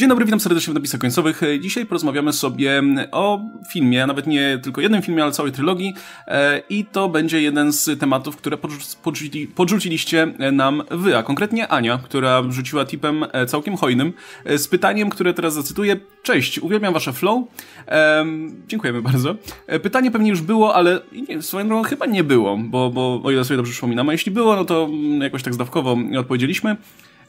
Dzień dobry, witam serdecznie w napisach końcowych. Dzisiaj porozmawiamy sobie o filmie, nawet nie tylko jednym filmie, ale całej trylogii e, i to będzie jeden z tematów, które podrzucili, podrzuciliście nam wy, a konkretnie Ania, która rzuciła tipem e, całkiem hojnym e, z pytaniem, które teraz zacytuję. Cześć, uwielbiam wasze flow. dziękujemy bardzo. Pytanie pewnie już było, ale nie, swoją drogą chyba nie było, bo, bo o ile sobie dobrze przypominam, a jeśli było, no to jakoś tak zdawkowo odpowiedzieliśmy.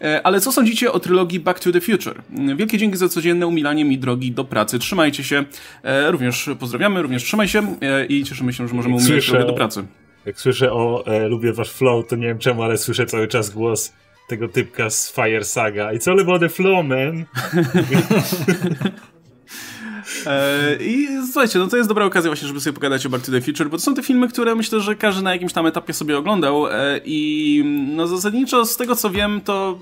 E, ale co sądzicie o trylogii Back to the Future? Wielkie dzięki za codzienne umilanie mi drogi do pracy. Trzymajcie się. E, również pozdrawiamy, również trzymaj się e, i cieszymy się, że możemy umilać drogę do pracy. Jak słyszę o e, lubię wasz flow, to nie wiem czemu, ale słyszę cały czas głos tego typka z Fire Saga. It's all about the flow, man. I słuchajcie, no to jest dobra okazja właśnie, żeby sobie pogadać o Back to the Future, bo to są te filmy, które myślę, że każdy na jakimś tam etapie sobie oglądał i no zasadniczo z tego co wiem, to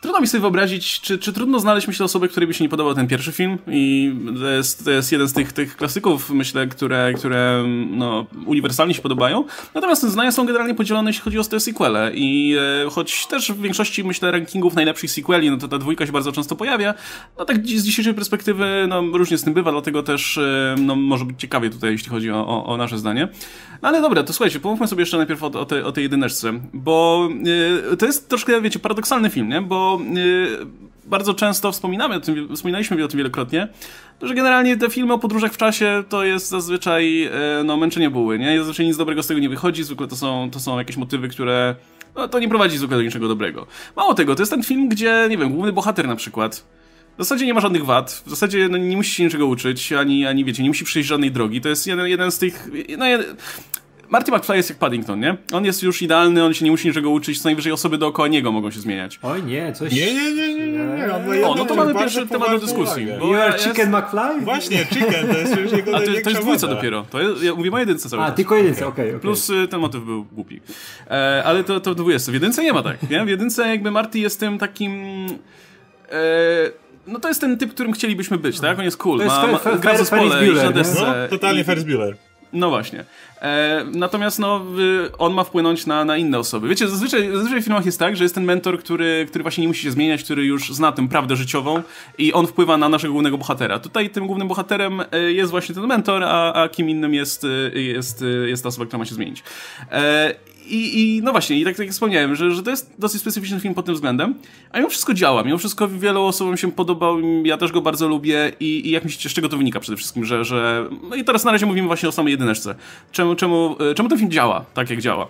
Trudno mi sobie wyobrazić, czy, czy trudno znaleźć, myślę, osobę, której by się nie podobał ten pierwszy film i to jest, to jest jeden z tych, tych klasyków, myślę, które, które no, uniwersalnie się podobają. Natomiast zdania są generalnie podzielone, jeśli chodzi o te sequele i e, choć też w większości, myślę, rankingów najlepszych sequeli, no to ta dwójka się bardzo często pojawia, no tak z dzisiejszej perspektywy, no różnie z tym bywa, dlatego też e, no, może być ciekawie tutaj, jeśli chodzi o, o, o nasze zdanie. No ale dobra, to słuchajcie, pomówmy sobie jeszcze najpierw o, o, tej, o tej jedyneczce, bo e, to jest troszkę, wiecie, paradoksalny film, nie? Bo Y, bardzo często wspominamy o tym, wspominaliśmy o tym wielokrotnie, że generalnie te filmy o podróżach w czasie to jest zazwyczaj y, no, męczenie buły, nie? Zazwyczaj nic dobrego z tego nie wychodzi, zwykle to są, to są jakieś motywy, które no, to nie prowadzi zwykle do niczego dobrego. Mało tego, to jest ten film, gdzie, nie wiem, główny bohater na przykład w zasadzie nie ma żadnych wad, w zasadzie no, nie musi się niczego uczyć, ani, ani wiecie, nie musi przejść żadnej drogi. To jest jeden, jeden z tych. No, jeden, Marty McFly jest jak Paddington, nie? On jest już idealny, on się nie musi niczego uczyć, co najwyżej osoby dookoła niego mogą się zmieniać. Oj nie, coś... Nie, nie, nie, nie, nie. nie. O, no to mamy pierwszy temat do dyskusji. Bo you are Chicken McFly? Właśnie, Chicken, to jest już jego A to, to jest dwójca dopiero. To jest, ja mówię o jedynce cały A, czas. tylko jedynce, okej. Okay, okay. Plus y, ten motyw był głupi. E, ale to, to w dwójce. W jedynce nie ma tak, nie? W jedynce jakby Marty jest tym takim... E, no to jest ten typ, którym chcielibyśmy być, tak? On jest cool, to jest ma, ma, gra w zespole, na desce. No, totalnie Ferris Bueller. No właśnie. E, natomiast no, on ma wpłynąć na, na inne osoby. Wiecie, zazwyczaj, zazwyczaj w filmach jest tak, że jest ten mentor, który, który właśnie nie musi się zmieniać, który już zna tę prawdę życiową i on wpływa na naszego głównego bohatera. Tutaj tym głównym bohaterem e, jest właśnie ten mentor, a, a kim innym jest, e, jest, jest ta osoba, która ma się zmienić. I, I no właśnie, i tak, tak jak wspomniałem, że, że to jest dosyć specyficzny film pod tym względem, a mimo wszystko działa, mimo wszystko wielu osobom się podobał, ja też go bardzo lubię i, i jak myślicie, z czego to wynika przede wszystkim, że, że... No i teraz na razie mówimy właśnie o samej jedyneczce. Czemu, czemu, e, czemu ten film działa tak, jak działa?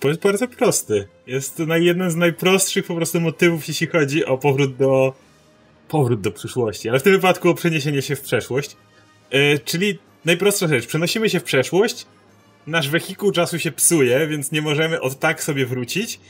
To jest bardzo prosty. Jest to jeden z najprostszych po prostu motywów, jeśli chodzi o powrót do... powrót do przyszłości, ale w tym wypadku o przeniesienie się w przeszłość. Yy, czyli najprostsza rzecz, przenosimy się w przeszłość, nasz wehikuł czasu się psuje, więc nie możemy od tak sobie wrócić.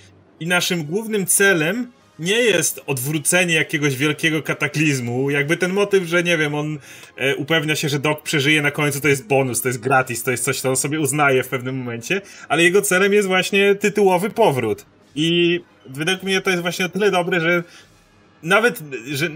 I naszym głównym celem nie jest odwrócenie jakiegoś wielkiego kataklizmu. Jakby ten motyw, że nie wiem, on e, upewnia się, że Doc przeżyje na końcu, to jest bonus, to jest gratis, to jest coś, co on sobie uznaje w pewnym momencie, ale jego celem jest właśnie tytułowy powrót. I według mnie to jest właśnie o tyle dobre, że nawet, że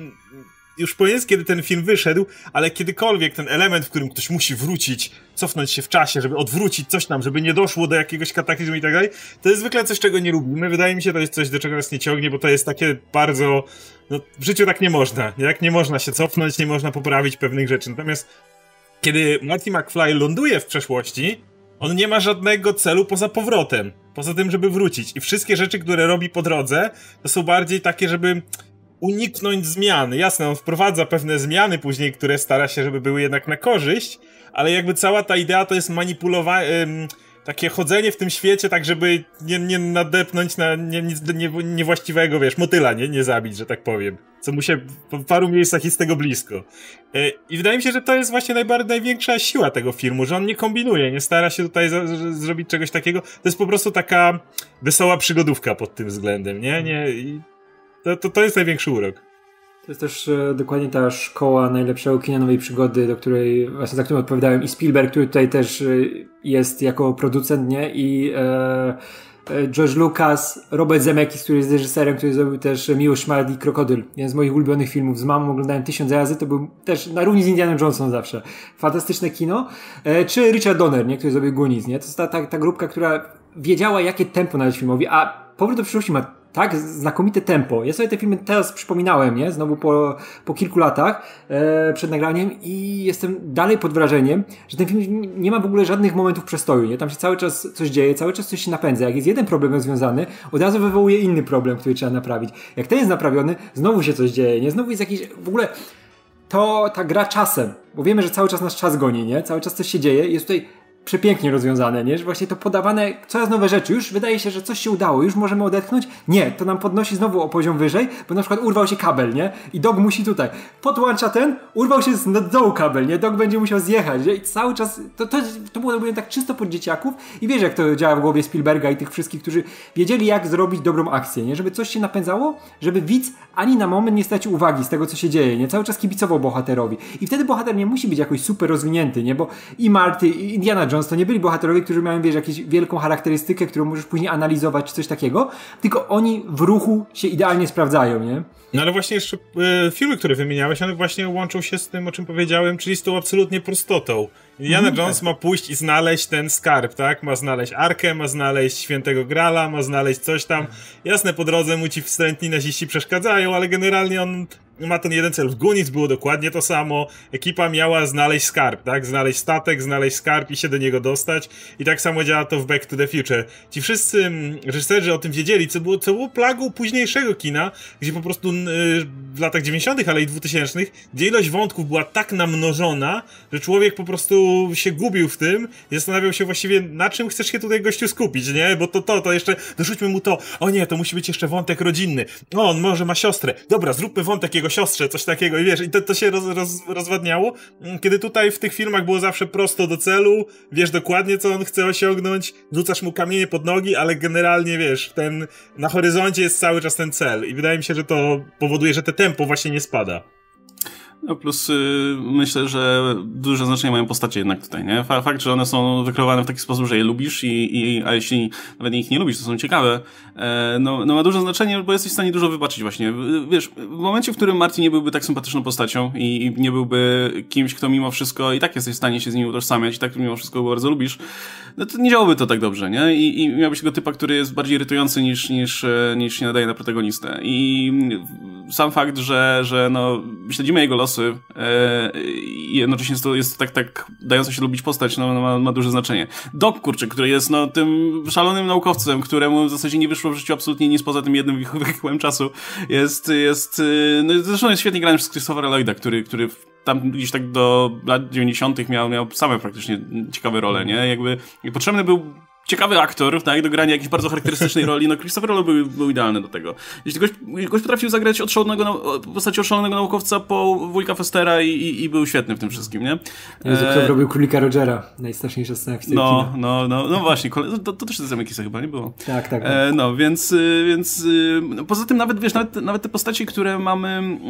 już po jest, kiedy ten film wyszedł, ale kiedykolwiek ten element, w którym ktoś musi wrócić, cofnąć się w czasie, żeby odwrócić coś tam, żeby nie doszło do jakiegoś kataklizmu i tak dalej, to jest zwykle coś, czego nie lubimy. Wydaje mi się, to jest coś, do czego nas nie ciągnie, bo to jest takie bardzo... No, w życiu tak nie można. Jak nie można się cofnąć, nie można poprawić pewnych rzeczy. Natomiast kiedy Marty McFly ląduje w przeszłości, on nie ma żadnego celu poza powrotem. Poza tym, żeby wrócić. I wszystkie rzeczy, które robi po drodze, to są bardziej takie, żeby uniknąć zmiany. Jasne, on wprowadza pewne zmiany później, które stara się, żeby były jednak na korzyść, ale jakby cała ta idea to jest manipulowanie, takie chodzenie w tym świecie, tak żeby nie, nie nadepnąć na nie, nie, niewłaściwego, wiesz, motyla, nie, nie zabić, że tak powiem. Co mu się w paru miejscach jest tego blisko. E, I wydaje mi się, że to jest właśnie najbardziej, największa siła tego filmu, że on nie kombinuje, nie stara się tutaj zrobić czegoś takiego. To jest po prostu taka wesoła przygodówka pod tym względem, nie? nie I to, to, to jest największy urok. To jest też e, dokładnie ta szkoła najlepszego kina nowej przygody, do której, właśnie za którą odpowiadałem i Spielberg, który tutaj też e, jest jako producent, nie? I e, e, George Lucas, Robert Zemeckis, który jest reżyserem, który zrobił też Miłość i Krokodyl. Jeden z moich ulubionych filmów. Z mamą oglądałem tysiąc razy, to był też na równi z Indianem Johnson zawsze. Fantastyczne kino. E, czy Richard Donner, nie? Który zrobił Goonies, nie? To jest ta, ta, ta grupka, która wiedziała, jakie tempo nadać filmowi, a Powrót do przyszłości ma tak znakomite tempo. Ja sobie te filmy teraz przypominałem, nie? Znowu po, po kilku latach e, przed nagraniem i jestem dalej pod wrażeniem, że ten film nie ma w ogóle żadnych momentów przestoju, nie? Tam się cały czas coś dzieje, cały czas coś się napędza. Jak jest jeden problem rozwiązany, od razu wywołuje inny problem, który trzeba naprawić. Jak ten jest naprawiony, znowu się coś dzieje, nie? Znowu jest jakiś, w ogóle to ta gra czasem, bo wiemy, że cały czas nasz czas goni, nie? Cały czas coś się dzieje. Jest tutaj przepięknie rozwiązane, nie? Że właśnie to podawane coraz nowe rzeczy. Już wydaje się, że coś się udało, już możemy odetchnąć. Nie, to nam podnosi znowu o poziom wyżej, bo na przykład urwał się kabel, nie? I dog musi tutaj. Podłącza ten, urwał się z dołu kabel, nie? Dog będzie musiał zjechać, nie? I cały czas, to, to, to było robione tak czysto pod dzieciaków i wiesz, jak to działa w głowie Spielberga i tych wszystkich, którzy wiedzieli, jak zrobić dobrą akcję, nie? Żeby coś się napędzało, żeby widz ani na moment nie stracił uwagi z tego, co się dzieje, nie? Cały czas kibicował bohaterowi. I wtedy bohater nie musi być jakoś super rozwinięty, nie? Bo i Marty, i Indiana Jones to nie byli bohaterowie, którzy mają, wiesz, jakąś wielką charakterystykę, którą możesz później analizować, czy coś takiego, tylko oni w ruchu się idealnie sprawdzają, nie? No ale właśnie jeszcze e, filmy, które wymieniałeś, one właśnie łączą się z tym, o czym powiedziałem, czyli z tą absolutnie prostotą. Indiana mm, Jones tak. ma pójść i znaleźć ten skarb, tak? Ma znaleźć Arkę, ma znaleźć Świętego Grala, ma znaleźć coś tam. Jasne, po drodze mu ci wstrętni naziści przeszkadzają, ale generalnie on ma ten jeden cel. W Gunic było dokładnie to samo. Ekipa miała znaleźć skarb, tak? Znaleźć statek, znaleźć skarb i się do niego dostać. I tak samo działa to w Back to the Future. Ci wszyscy mm, reżyserzy o tym wiedzieli, co było, co było plagą późniejszego kina, gdzie po prostu yy, w latach 90., ale i 2000., gdzie ilość wątków była tak namnożona, że człowiek po prostu się gubił w tym zastanawiał się właściwie, na czym chcesz się tutaj gościu skupić, nie? Bo to, to, to jeszcze, dorzućmy mu to. O nie, to musi być jeszcze wątek rodzinny. O, on może ma siostrę. Dobra, zróbmy wątek jego siostrze, coś takiego i wiesz, i to, to się roz, roz, rozwadniało, kiedy tutaj w tych filmach było zawsze prosto do celu, wiesz dokładnie, co on chce osiągnąć, rzucasz mu kamienie pod nogi, ale generalnie, wiesz, ten, na horyzoncie jest cały czas ten cel i wydaje mi się, że to powoduje, że te tempo właśnie nie spada. No plus y, myślę, że duże znaczenie mają postacie jednak tutaj, nie? Fakt, że one są wykreowane w taki sposób, że je lubisz i, i a jeśli nawet ich nie lubisz, to są ciekawe, e, no, no ma duże znaczenie, bo jesteś w stanie dużo wybaczyć właśnie. Wiesz, w momencie, w którym Martin nie byłby tak sympatyczną postacią i, i nie byłby kimś, kto mimo wszystko i tak jesteś w stanie się z nim utożsamiać i tak mimo wszystko go bardzo lubisz, no to nie działałoby to tak dobrze, nie? I, i miałbyś tego typa, który jest bardziej irytujący niż, niż, e, niż się nadaje na protagonistę. I sam fakt, że, że no, śledzimy jego e, i jednocześnie jest to, jest tak, tak dająca się lubić postać, no, ma, ma duże znaczenie. Doc, kurczę, który jest no, tym szalonym naukowcem, któremu w zasadzie nie wyszło w życiu absolutnie nic poza tym jednym wehikułem czasu, jest, jest e, no, zresztą jest świetnie grany przez Christophera Lloyda, który, który tam gdzieś tak do lat 90. miał, miał same praktycznie ciekawe role, nie? Jakby potrzebny był ciekawy aktor, tak, do grania jakiejś bardzo charakterystycznej roli, no Christopher Nolan był, był idealny do tego. Jeśli gość, gość potrafił zagrać od szalonego, postaci oszalonego naukowca po wujka Festera i, i, i, był świetny w tym wszystkim, nie? Jezu, kto e... robił Królika Rogera, najstraszniejsza scena w no, no, no, no właśnie, to, to też z Zemekisa chyba nie było. Tak, tak. tak. E, no, więc, y, więc y, no, poza tym nawet, wiesz, nawet, nawet te postaci, które mamy mm,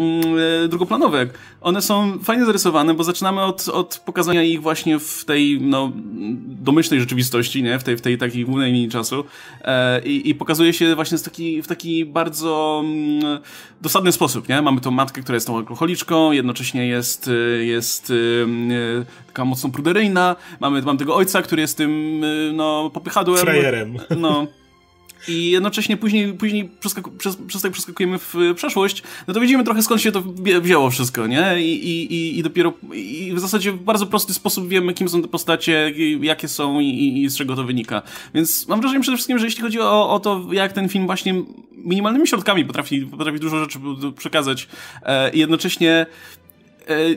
e, drugoplanowe, one są fajnie zarysowane, bo zaczynamy od, od pokazania ich właśnie w tej, no, domyślnej rzeczywistości, nie? W tej, w tej takiej głównej linii czasu e, i, i, pokazuje się właśnie w taki, w taki bardzo mm, dosadny sposób, nie? Mamy tą matkę, która jest tą alkoholiczką, jednocześnie jest, e, jest e, taka mocno pruderyjna, mamy, mamy tego ojca, który jest tym, e, no, popychadłem. Frajerem. No, i jednocześnie później, później przeskaku, przez, przez tak przeskakujemy w przeszłość, no to widzimy trochę skąd się to wzięło wszystko, nie? I, i, i dopiero i w zasadzie w bardzo prosty sposób wiemy, kim są te postacie, jakie są i, i z czego to wynika. Więc mam wrażenie przede wszystkim, że jeśli chodzi o, o to, jak ten film właśnie minimalnymi środkami potrafi, potrafi dużo rzeczy przekazać e, i jednocześnie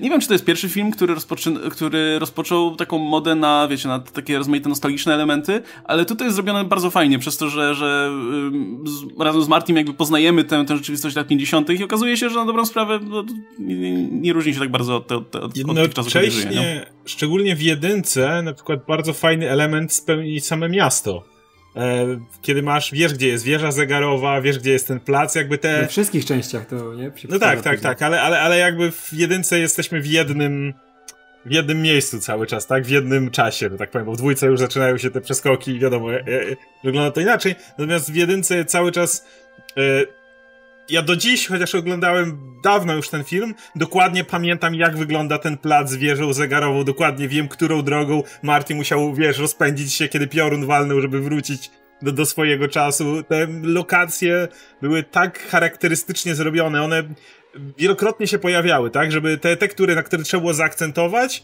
nie wiem, czy to jest pierwszy film, który, rozpoczy, który rozpoczął taką modę na, wiecie, na takie rozmaite nostalgiczne elementy, ale tutaj jest zrobione bardzo fajnie, przez to, że, że z, razem z Martim jakby poznajemy tę, tę rzeczywistość lat 50. i okazuje się, że na dobrą sprawę no, nie, nie, różni się tak bardzo od, od, od, od tych czasów, kiedy żyje. Szczególnie w jedynce, na przykład bardzo fajny element spełni same miasto E, kiedy masz, wiesz gdzie jest wieża zegarowa, wiesz gdzie jest ten plac, jakby te... We wszystkich częściach to, nie? No tak, tak, tak, ale, ale, ale jakby w jedynce jesteśmy w jednym w jednym miejscu cały czas, tak? W jednym czasie, że tak powiem, bo w dwójce już zaczynają się te przeskoki i wiadomo, e, e, wygląda to inaczej. Natomiast w jedynce cały czas e, ja do dziś, chociaż oglądałem dawno już ten film, dokładnie pamiętam, jak wygląda ten plac z wieżą zegarową, dokładnie wiem, którą drogą Marty musiał, wiesz, rozpędzić się, kiedy piorun walnął, żeby wrócić do, do swojego czasu. Te lokacje były tak charakterystycznie zrobione, one wielokrotnie się pojawiały, tak? Żeby te, które, na które trzeba było zaakcentować,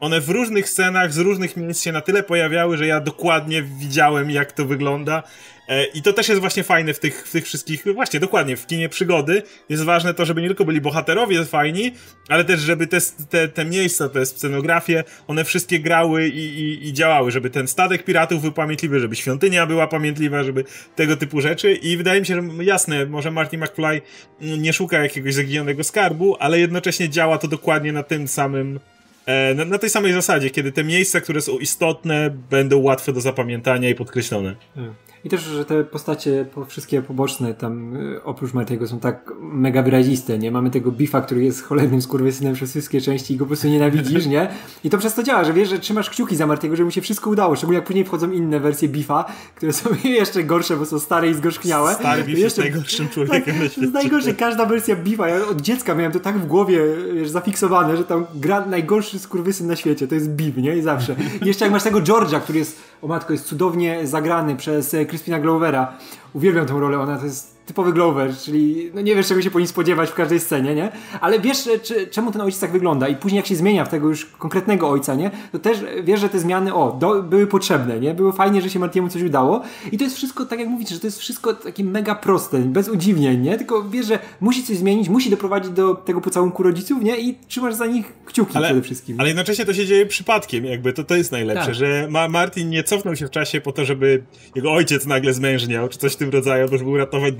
one w różnych scenach, z różnych miejsc się na tyle pojawiały, że ja dokładnie widziałem, jak to wygląda. E, I to też jest właśnie fajne w tych, w tych wszystkich, właśnie dokładnie, w kinie przygody. Jest ważne to, żeby nie tylko byli bohaterowie fajni, ale też, żeby te, te, te miejsca, te scenografie, one wszystkie grały i, i, i działały, żeby ten statek piratów był pamiętliwy, żeby świątynia była pamiętliwa, żeby tego typu rzeczy. I wydaje mi się, że jasne, może Marty McFly nie szuka jakiegoś zaginionego skarbu, ale jednocześnie działa to dokładnie na tym samym E, na, na, tej samej zasadzie, kiedy te miejsca, które są istotne, będą łatwe do zapamiętania i podkreślone. Hmm. I też, że te postacie wszystkie poboczne tam y, oprócz Martiego są tak mega wyraziste, nie? Mamy tego Bifa, który jest cholernym skurwysynem przez wszystkie części i go po prostu nienawidzisz, nie? I to przez to działa, że wiesz, że trzymasz kciuki za Martiego, żeby mu się wszystko udało, szczególnie jak później wchodzą inne wersje Bifa, które są jeszcze gorsze, bo są stare i zgorzkniałe. Stary Beef jest najgorszym człowiekiem tak, To jest najgorsze, każda wersja Bifa, ja od dziecka miałem to tak w głowie wiesz, zafiksowane, że tam gra najgorszy skurwysyn na świecie, to jest Beef, nie? I zawsze. I jeszcze jak masz tego George'a, który jest, o matko, jest cudownie zagrany przez Crispina Glovera. Uwielbiam tę rolę, ona to jest typowy Glover, czyli no nie wiesz czego się po nim spodziewać w każdej scenie, nie? Ale wiesz czy, czemu ten ojciec tak wygląda i później jak się zmienia w tego już konkretnego ojca, nie? To też wiesz, że te zmiany, o, do, były potrzebne, nie? Było fajnie, że się Martiemu coś udało i to jest wszystko, tak jak mówisz, że to jest wszystko takie mega proste, bez udziwnień, nie? Tylko wiesz, że musi coś zmienić, musi doprowadzić do tego pocałunku rodziców, nie? I trzymasz za nich kciuki ale, przede wszystkim. Ale jednocześnie to się dzieje przypadkiem, jakby to, to jest najlepsze, tak. że Ma Martin nie cofnął się w czasie po to, żeby jego ojciec nagle zmężniał, czy coś w tym rodzaju, żeby uratować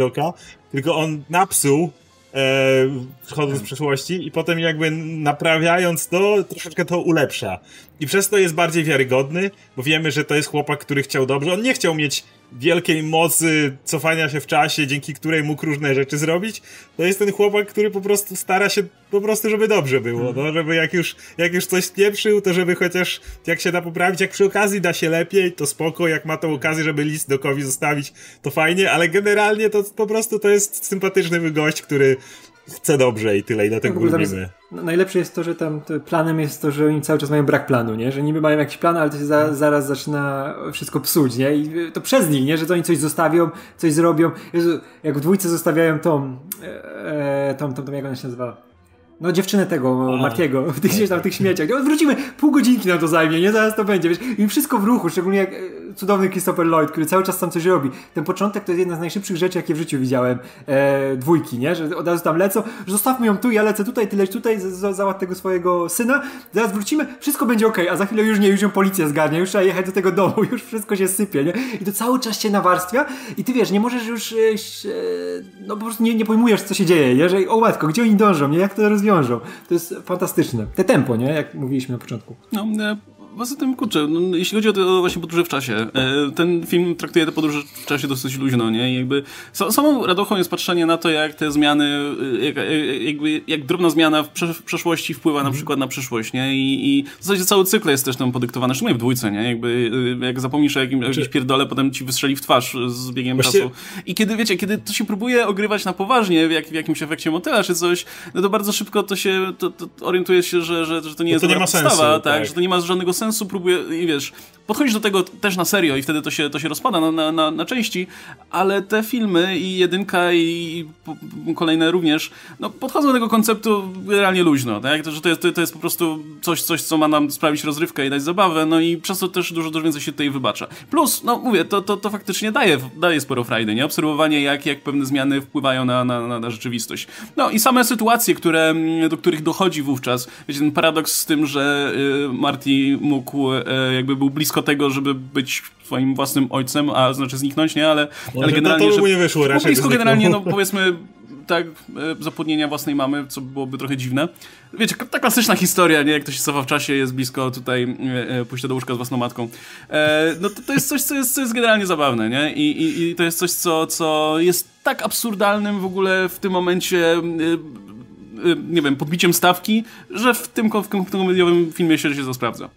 Tylko on napsuł e, wchodząc z przeszłości i potem jakby naprawiając to, troszeczkę to ulepsza. I przez to jest bardziej wiarygodny, bo wiemy, że to jest chłopak, który chciał dobrze. On nie chciał mieć wielkiej mocy cofania się w czasie, dzięki której mógł różne rzeczy zrobić. To jest ten chłopak, który po prostu stara się po prostu, żeby dobrze było, no, żeby jak już, jak już coś pieprzył, to żeby chociaż jak się da poprawić, jak przy okazji da się lepiej, to spoko, jak ma tą okazję, żeby list do Kowi zostawić, to fajnie, ale generalnie to po prostu to jest sympatyczny gość, który chce dobrze i tyle, i dlatego no, lubimy. najlepsze jest to, że tam planem jest to, że oni cały czas mają brak planu, nie? Że niby mają jakiś plan, ale to się za, zaraz zaczyna wszystko psuć, nie? I to przez nich, nie? Że to oni coś zostawią, coś zrobią. Jezu, jak w dwójce zostawiają tą, e, e tą, tą, tą, jak ona się nazywa? No dziewczynę tego, Martiego, w tych, gdzieś tam w tych śmieciach. No, wrócimy, pół godzinki nam to zajmie, nie? Zaraz to będzie, wiesz? I wszystko w ruchu, szczególnie jak e, cudowny Christopher Lloyd, który cały czas tam coś robi. Ten początek to jest jedna z najszybszych rzeczy, jakie w życiu widziałem. E, dwójki, nie? Że od razu tam lecą, że zostawmy ją tu, ja lecę tutaj, ty leć tutaj, załatw tego swojego syna, zaraz wrócimy, wszystko będzie ok, a za chwilę już nie, już ją policja zgarnia, już trzeba jechać do tego domu, już wszystko się sypie, nie? I to cały czas się nawarstwia i ty wiesz, nie możesz już, e, no po prostu nie, nie pojmujesz, co się dzieje, nie? Że o matko, gdzie oni dążą, nie? Jak to rozwiążą? To jest fantastyczne. Te tempo, nie? Jak mówiliśmy na początku. No, e, Poza tym, kurczę, no, jeśli chodzi o te właśnie podróże w czasie, e, ten film traktuje te podróże w czasie dosyć luźno, nie? I jakby samą radochą jest patrzenie na to, jak te zmiany, e, jak, e, jakby, jak drobna zmiana w, prze, w przeszłości wpływa na mhm. przykład na przyszłość, nie? I, I w zasadzie cały cykl jest też tam podyktowany, szczególnie w dwójce, nie? Jakby, jak zapomnisz o jakim, jakimś znaczy- pierdole, potem ci wystrzeli w twarz z biegiem Właściwie... czasu. I kiedy, wiecie, kiedy to się próbuje ogrywać na poważnie w, jak, w jakimś efekcie motyla czy coś, no to bardzo szybko to się, to, to orientuje się, że, że, że to nie jest to nie ma podstawa, sensu, tak, tak, że to nie ma żadnego sensu, próbuje i wiesz, podchodzisz do tego też na serio i wtedy to się, to się rozpada na, na, na, na części, ale te filmy i jedynka i kolejne również, no podchodzą do tego konceptu realnie luźno, tak? To, że to jest, to, jest po prostu coś, coś, co ma nam sprawić rozrywkę i dać zabawę, no i przez to też dużo, dużo więcej się tutaj wybacza. Plus, no mówię, to, to, to faktycznie daje, daje sporo frajdy, nie? Obserwowanie, jak, jak pewne zmiany wpływają na, na, na, rzeczywistość. No i same sytuacje, które, do których dochodzi wówczas, wiecie, ten paradoks z tym, że y, Marty mógł y, jakby był blisko tego, żeby być swoim własnym ojcem, a znaczy zniknąć, nie? Ale, ale generalnie... To, to nie wyszło raczej. Blisko generalnie, no powiedzmy, tak, e, zapłodnienia własnej mamy, co byłoby trochę dziwne. Wiecie, ta klasyczna historia, nie? Jak ktoś się cofa w czasie, jest blisko tutaj e, e pójścia do łóżka z własną matką. E, no to, to jest coś, co jest, co jest generalnie zabawne, nie? I, i, i to jest coś, co, co jest tak absurdalnym w ogóle w tym momencie... E, e nie wiem, podbiciem stawki, że w tym, w tym komediowym filmie się, się to sprawdza.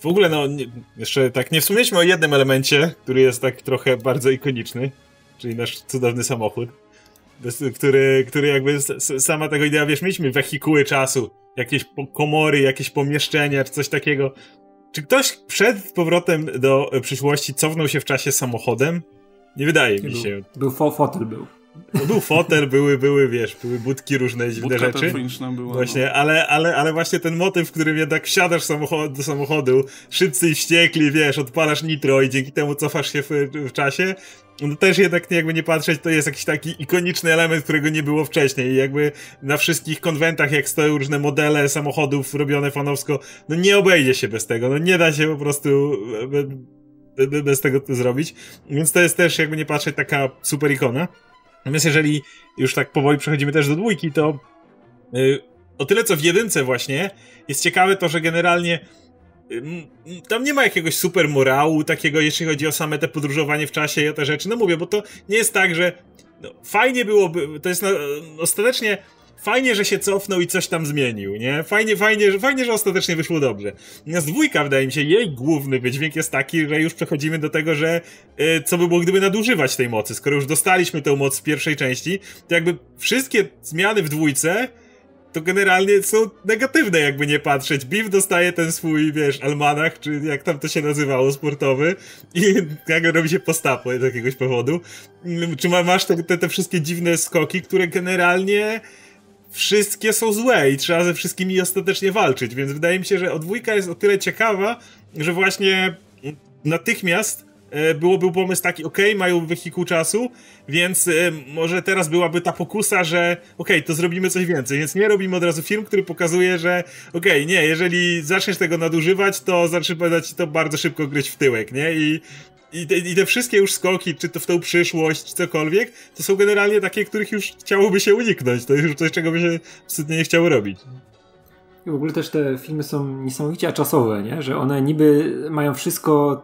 W ogóle, no, nie, jeszcze tak nie wspomnieliśmy o jednym elemencie, który jest tak trochę bardzo ikoniczny, czyli nasz cudowny samochód, który, który jakby sama tego idea, wiesz, mieliśmy wehikuły czasu, jakieś komory, jakieś pomieszczenia, czy coś takiego. czy ktoś przed powrotem do przyszłości cofnął się w czasie samochodem? Nie wydaje mi był, się. Był fotel był. No był fotel, były, były, wiesz, były budki różne dziwne Budka rzeczy. Była, właśnie, no. ale, ale, ale właśnie ten motyw, w którym jednak wsiadasz samochod do samochodu, szybcy i wściekli, wiesz, odpalasz nitro i dzięki temu cofasz się w, w czasie, no też jednak jakby nie patrzeć, to jest jakiś taki ikoniczny element, którego nie było wcześniej i jakby na wszystkich konwentach, jak stoją różne modele samochodów robione fanowsko, no nie obejdzie się bez tego, no nie da się po prostu bez tego zrobić, więc to jest też jakby nie patrzeć taka super ikona. Natomiast jeżeli już tak powoli przechodzimy też do dwójki, to yy, o tyle co w jedynce właśnie jest ciekawe to, że generalnie yy, tam nie ma jakiegoś super morału takiego, jeśli chodzi o same te podróżowanie w czasie i o te rzeczy. No mówię, bo to nie jest tak, że no, fajnie byłoby, to jest no, ostatecznie fajnie, że się cofnął i coś tam zmienił, nie? Fajnie, fajnie, fajnie, że ostatecznie wyszło dobrze. Natomiast dwójka, wydaje mi się, jej główny wydźwięk jest taki, że już przechodzimy do tego, że y, co by było, gdyby nadużywać tej mocy. Skoro już dostaliśmy tę moc w pierwszej części, to jakby wszystkie zmiany w dwójce to generalnie są negatywne, jakby nie patrzeć. Beef dostaje ten swój, wiesz, almanach, czy jak tam to się nazywało, sportowy i jak robi się postapo z jakiegoś powodu. Czy masz te, te, te wszystkie dziwne skoki, które generalnie wszystkie są złe i trzeba ze wszystkimi ostatecznie walczyć, więc wydaje mi się, że odwójka jest o tyle ciekawa, że właśnie natychmiast e, byłoby pomysł taki, ok, mają wehikuł czasu, więc e, może teraz byłaby ta pokusa, że ok, to zrobimy coś więcej, więc nie robimy od razu film, który pokazuje, że ok, nie, jeżeli zaczniesz tego nadużywać, to zaczyna ci to bardzo szybko gryźć w tyłek, nie? I i te, I te wszystkie już skoki, czy to w tą przyszłość, czy cokolwiek, to są generalnie takie, których już chciałoby się uniknąć. To już coś, czego by się absolutnie nie chciało robić. I w ogóle też te filmy są niesamowicie czasowe, nie? Że one niby mają wszystko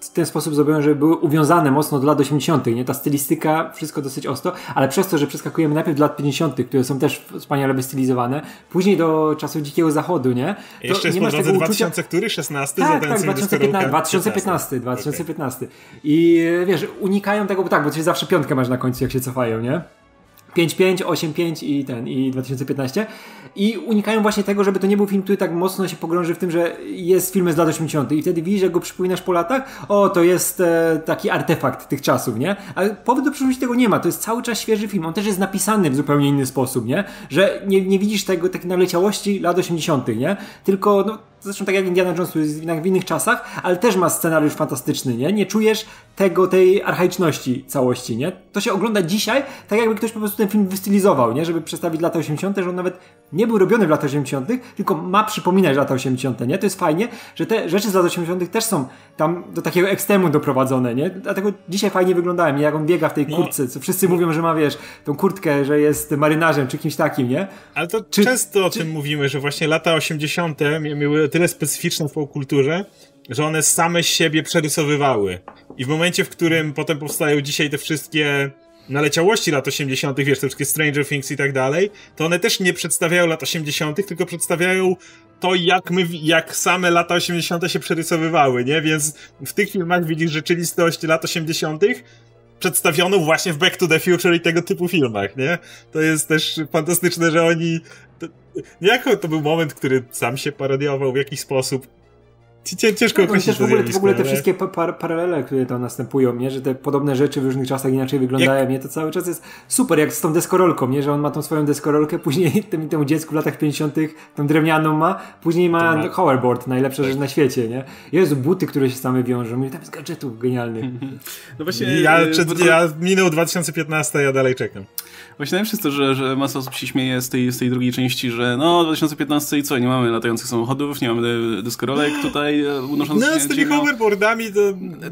w ten sposób zrobione, żeby były uwiązane mocno do lat 80., nie? Ta stylistyka, wszystko dosyć ostro, ale przez to, że przeskakujemy najpierw do lat 50., które są też wspaniale wystylizowane, później do czasów Dzikiego Zachodu, nie? To Jeszcze jest po drodze 2000, który? 16? Tak, tak, 2015, 2015, 2015. Okay. I wiesz, unikają tego, bo tak, bo ty zawsze piątkę masz na końcu, jak się cofają, nie? 5-5, 8-5 i ten, i 2015. I unikają właśnie tego, żeby to nie był film, który tak mocno się pogrąży w tym, że jest film z lat 80. I wtedy widzisz, jak go przypominasz po latach, o, to jest e, taki artefakt tych czasów, nie? Ale powód do przyszłości tego nie ma. To jest cały czas świeży film. On też jest napisany w zupełnie inny sposób, nie? Że nie, nie widzisz tego, takiej naleciałości lat 80., nie? Tylko, no, zresztą tak jak Indiana Jones jest w innych czasach, ale też ma scenariusz fantastyczny, nie? Nie czujesz tego, tej archaiczności całości, nie? To się ogląda dzisiaj, tak jakby ktoś po prostu ten film wystylizował, nie? Żeby przedstawić lata 80., że on nawet nie był robiony w latach 80., tylko ma przypominać lata 80., nie? To jest fajnie, że te rzeczy z lat 80. też są tam do takiego ekstremu doprowadzone, nie? Dlatego dzisiaj fajnie wyglądałem, jak on biega w tej kurtce, co wszyscy mówią, że ma, wiesz, tą kurtkę, że jest marynarzem czy kimś takim, nie? Ale to czy, często o czy... tym mówimy, że właśnie lata 80. miały tyle specyficzne w popkulturze, że one same siebie przerysowywały. I w momencie, w którym potem powstają dzisiaj te wszystkie naleciałości lat 80., wiesz, te wszystkie Stranger Things i tak dalej, to one też nie przedstawiają lat 80., tylko przedstawiają to, jak my, jak same lata 80. się przerysowywały, nie? Więc w tych filmach widzisz rzeczywistość lat 80., przedstawioną właśnie w Back to the Future i tego typu filmach, nie? To jest też fantastyczne, że oni... To, niejako to był moment, który sam się parodiował w jakiś sposób, Ciężko no, określić w ogóle, w ogóle te wszystkie par paralele, które tam następują, nie? że te podobne rzeczy w różnych czasach inaczej wyglądają, jak... nie? to cały czas jest super, jak z tą deskorolką, nie? że on ma tą swoją deskorolkę, później temu, temu dziecku w latach 50. tą drewnianą ma, później ma, ma... hoverboard, najlepsza tak. rzecz na świecie. Nie? Jezu, buty, które się same wiążą, mówię, tam jest gadżetów genialnych. No właśnie, ja, e, przed, ja minął 2015, ja dalej czekam. Właśnie najlepsze jest to, że, że masa osób się śmieje z tej, z tej drugiej części, że no 2015 i co, nie mamy latających samochodów, nie mamy deskorolek tutaj e, unoszących No z tymi no, hoverboardami to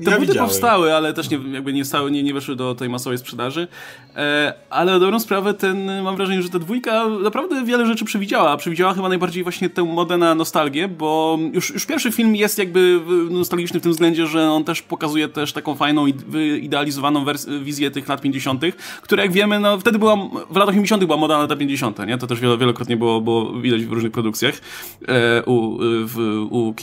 Te ja buty powstały, ale też nie, jakby nie, wstały, nie, nie weszły do tej masowej sprzedaży. E, ale na dobrą sprawę ten, mam wrażenie, że ta dwójka naprawdę wiele rzeczy przewidziała. Przewidziała chyba najbardziej właśnie tę modę na nostalgię, bo już, już pierwszy film jest jakby nostalgiczny w tym względzie, że on też pokazuje też taką fajną, wyidealizowaną wizję tych lat 50., które jak wiemy, no wtedy była w latach 80. była moda na lata 50., nie? To też wielokrotnie było, było widać w różnych produkcjach, e, u, w, u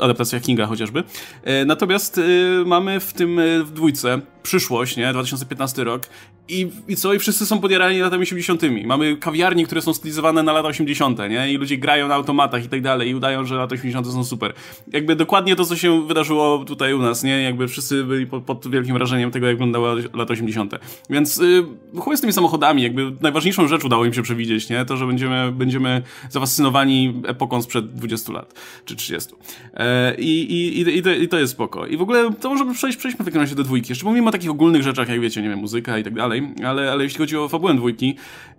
adaptacjach Kinga chociażby. E, natomiast e, mamy w tym e, w dwójce przyszłość, nie? 2015 rok. I, I co? I wszyscy są podjarani latami 80. Mamy kawiarnie, które są stylizowane na lata 80., nie? I ludzie grają na automatach i tak dalej i udają, że lata 80. są super. Jakby dokładnie to, co się wydarzyło tutaj u nas, nie? Jakby wszyscy byli pod, pod wielkim wrażeniem tego, jak wyglądały lata 80. Więc yy, chuj z tymi samochodami, jakby najważniejszą rzecz udało im się przewidzieć, nie? To, że będziemy, będziemy zafascynowani epoką sprzed 20 lat, czy 30. E, i, i, i, to, I to jest spoko. I w ogóle to możemy przejść, przejdźmy w takim razie do dwójki. Jeszcze mówimy o takich ogólnych rzeczach, jak wiecie, nie wiem, muzyka i tak dalej, ale, ale jeśli chodzi o fabułę dwójki,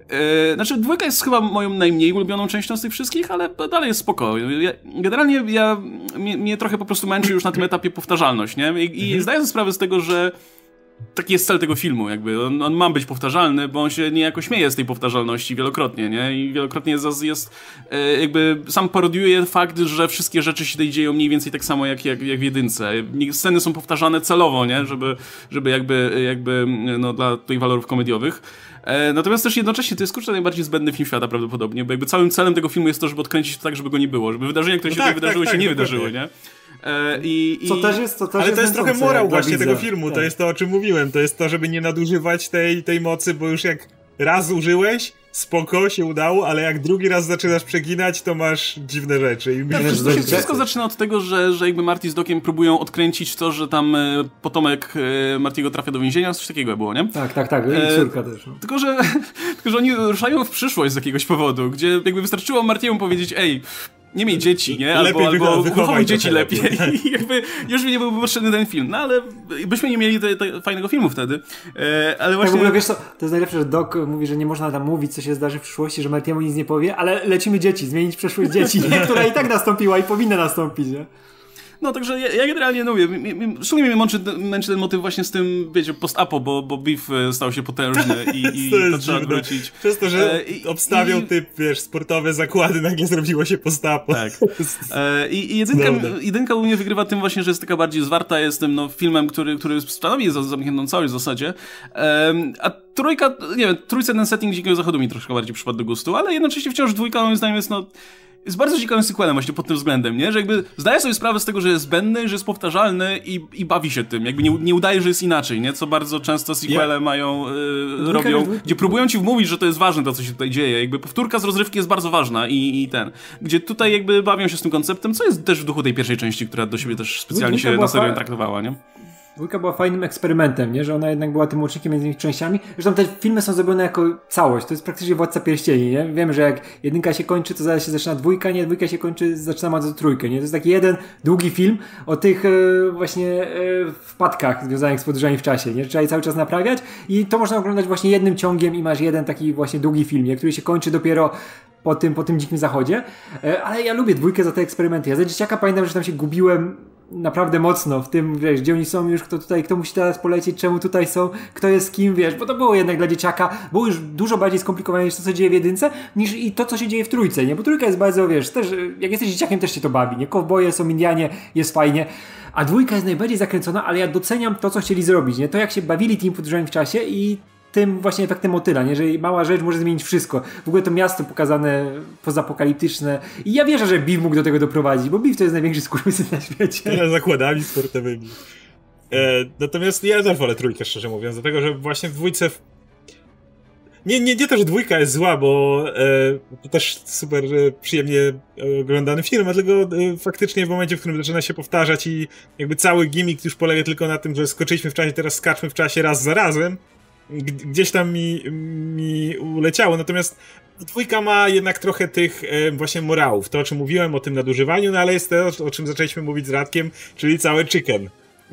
e, znaczy dwójka jest chyba moją najmniej ulubioną częścią z tych wszystkich, ale dalej jest spoko. Ja, generalnie ja, mnie, mnie, trochę po prostu męczy już na tym etapie powtarzalność, nie? I, i mhm. zdaję sobie sprawę z tego, że taki jest cel tego filmu, jakby on, on, ma być powtarzalny, bo on się niejako śmieje z tej powtarzalności wielokrotnie, nie? I wielokrotnie jest, jest e, jakby sam parodiuje fakt, że wszystkie rzeczy się tutaj dzieją mniej więcej tak samo jak, jak, jak w jedynce. Sceny są powtarzane celowo, nie? Żeby, żeby jakby, jakby no, dla tutaj walorów komediowych. E, natomiast też jednocześnie to jest kurczę najbardziej zbędny film świata prawdopodobnie, bo jakby całym celem tego filmu jest to, żeby odkręcić to tak, żeby go nie było, żeby wydarzenia, które no się tak, tutaj wydarzyły, tak, się tak, nie wydarzyły, nie? E, i, co też jest, co też Ale jest to jest trochę morał właśnie tego filmu, tak. to jest to, o czym mówiłem, to jest to, żeby nie nadużywać tej, tej mocy, bo już jak raz użyłeś, spoko, się udało, ale jak drugi raz zaczynasz przeginać, to masz dziwne rzeczy. I tak, wszystko, wszystko zaczyna od tego, że, że jakby Marty z Dokiem próbują odkręcić to, że tam e, potomek e, Martiego trafia do więzienia, coś takiego było, nie? Tak, tak, tak, i córka też. No. Tylko, że, tylko, że oni ruszają w przyszłość z jakiegoś powodu, gdzie jakby wystarczyło Martiemu powiedzieć, ej, nie miej dzieci, nie? Albo, lepiej albo wychowaj dzieci lepiej. lepiej. I jakby już mi nie byłby potrzebny ten film. No ale byśmy nie mieli te, te fajnego filmu wtedy. E, ale właśnie... Tak, w ogóle wiesz co, to jest najlepsze, że Doc mówi, że nie można tam mówić, co się zdarzy w przyszłości, że Martiemu nic nie powie, ale lecimy dzieci, zmienić przeszłość dzieci, nie? która i tak nastąpiła i powinna nastąpić, nie? No, także ja, ja generalnie no, mówię, szczególnie mnie męczy, męczy ten motyw właśnie z tym, wiecie, post-apo, bo, bo Beef e, stał się potężny i, i to, to trzeba wrócić. Przez to, że e, obstawiał i, typ, wiesz, sportowe zakłady, nagle zrobiło się post-apo. Tak. E, I, i jedynka, jedynka u mnie wygrywa tym właśnie, że jest taka bardziej zwarta, jest tym no, filmem, który, który stanowi zamkniętą całość w zasadzie. E, a trójka, nie wiem, trójce ten setting Dzikiego Zachodu mi troszkę bardziej przypadł do gustu, ale jednocześnie wciąż dwójka moim zdaniem jest no jest bardzo ciekawym sequelem właśnie pod tym względem, nie? Że jakby zdaje sobie sprawę z tego, że jest zbędny, że jest powtarzalny i, i bawi się tym. Jakby nie, nie udaje, że jest inaczej, nie? Co bardzo często sequele ja. mają, yy, robią, gdzie próbują ci wmówić, że to jest ważne to, co się tutaj dzieje. Jakby powtórka z rozrywki jest bardzo ważna i, i ten. Gdzie tutaj jakby bawią się z tym konceptem, co jest też w duchu tej pierwszej części, która do siebie też specjalnie się na serio traktowała, nie? Dwójka była fajnym eksperymentem, nie? że ona jednak była tym łącznikiem między tymi częściami. Zresztą te filmy są zrobione jako całość. To jest praktycznie Władca Pierścieni. Nie? Wiem, że jak jedynka się kończy, to zaraz się zaczyna dwójka, nie? Dwójka się kończy, zaczyna od trójkę. Nie? To jest taki jeden długi film o tych e, właśnie e, wpadkach związanych z podróżami w czasie. Nie? Trzeba je cały czas naprawiać i to można oglądać właśnie jednym ciągiem i masz jeden taki właśnie długi film, nie? który się kończy dopiero po tym, po tym dzikim zachodzie. E, ale ja lubię dwójkę za te eksperymenty. Ja za dzieciaka pamiętam, że tam się gubiłem naprawdę mocno w tym, wiesz, gdzie oni są już, kto tutaj, kto musi teraz polecieć, czemu tutaj są, kto jest kim, wiesz, bo to było jednak dla dzieciaka, było już dużo bardziej skomplikowane niż to, co dzieje w jedynce, niż i to, co się dzieje w trójce, nie? Bo trójka jest bardzo, wiesz, też, jak jesteś dzieciakiem, też się to bawi, nie? Kowboje są Indianie, jest fajnie, a dwójka jest najbardziej zakręcona, ale ja doceniam to, co chcieli zrobić, nie? To, jak się bawili tym podróżami w czasie i tym właśnie efektem motyla, nie? że mała rzecz może zmienić wszystko. W ogóle to miasto pokazane pozapokaliptyczne i ja wierzę, że Beef mógł do tego doprowadzić, bo Beef to jest największy skurwysyn na świecie. Ja zakładami sportowymi. E, natomiast ja też wolę trójkę, szczerze mówiąc, dlatego, że właśnie w dwójce w... Nie, nie, nie to, że dwójka jest zła, bo e, to też super e, przyjemnie oglądany film, a tylko e, faktycznie w momencie, w którym zaczyna się powtarzać i jakby cały gimmick już polega tylko na tym, że skoczyliśmy w czasie, teraz skaczmy w czasie raz za razem, gdzieś tam mi, mi uleciało. Natomiast dwójka ma jednak trochę tych e, właśnie morałów. To, o czym mówiłem, o tym nadużywaniu, no ale jest to, o czym zaczęliśmy mówić z Radkiem, czyli cały chicken.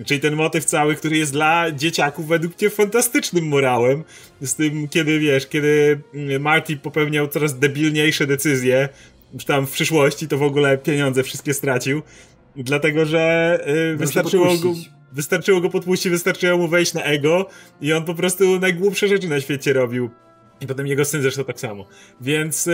Czyli ten motyw cały, który jest dla dzieciaków według mnie fantastycznym morałem. Z tym, kiedy wiesz, kiedy mm, Marty popełniał coraz debilniejsze decyzje, już tam w przyszłości to w ogóle pieniądze wszystkie stracił. Dlatego, że yy, wystarczyło go Wystarczyło go podpuścić, wystarczyło mu wejść na ego i on po prostu najgłupsze rzeczy na świecie robił. I potem jego syn zresztą tak samo. Więc e,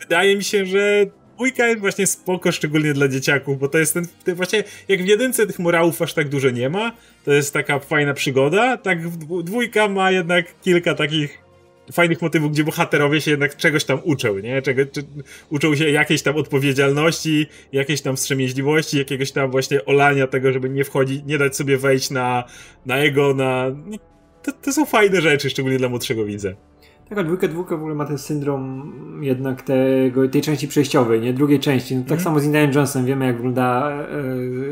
wydaje mi się, że dwójka jest właśnie spoko, szczególnie dla dzieciaków, bo to jest ten, ten, właśnie, jak w jedynce tych morałów aż tak dużo nie ma, to jest taka fajna przygoda, tak dwójka ma jednak kilka takich fajnych motywów, gdzie bohaterowie się jednak czegoś tam uczą, nie? Czego, uczą się jakiejś tam odpowiedzialności, jakiejś tam wstrzemięźliwości, jakiegoś tam właśnie olania tego, żeby nie wchodzić, nie dać sobie wejść na, na ego, na... No, to, to są fajne rzeczy, szczególnie dla młodszego widza. Tak, a dwójka, dwójka w ogóle ma ten syndrom jednak tego, tej części przejściowej, nie? Drugiej części. No, tak mm. samo z Indiana Jonesem wiemy, jak wygląda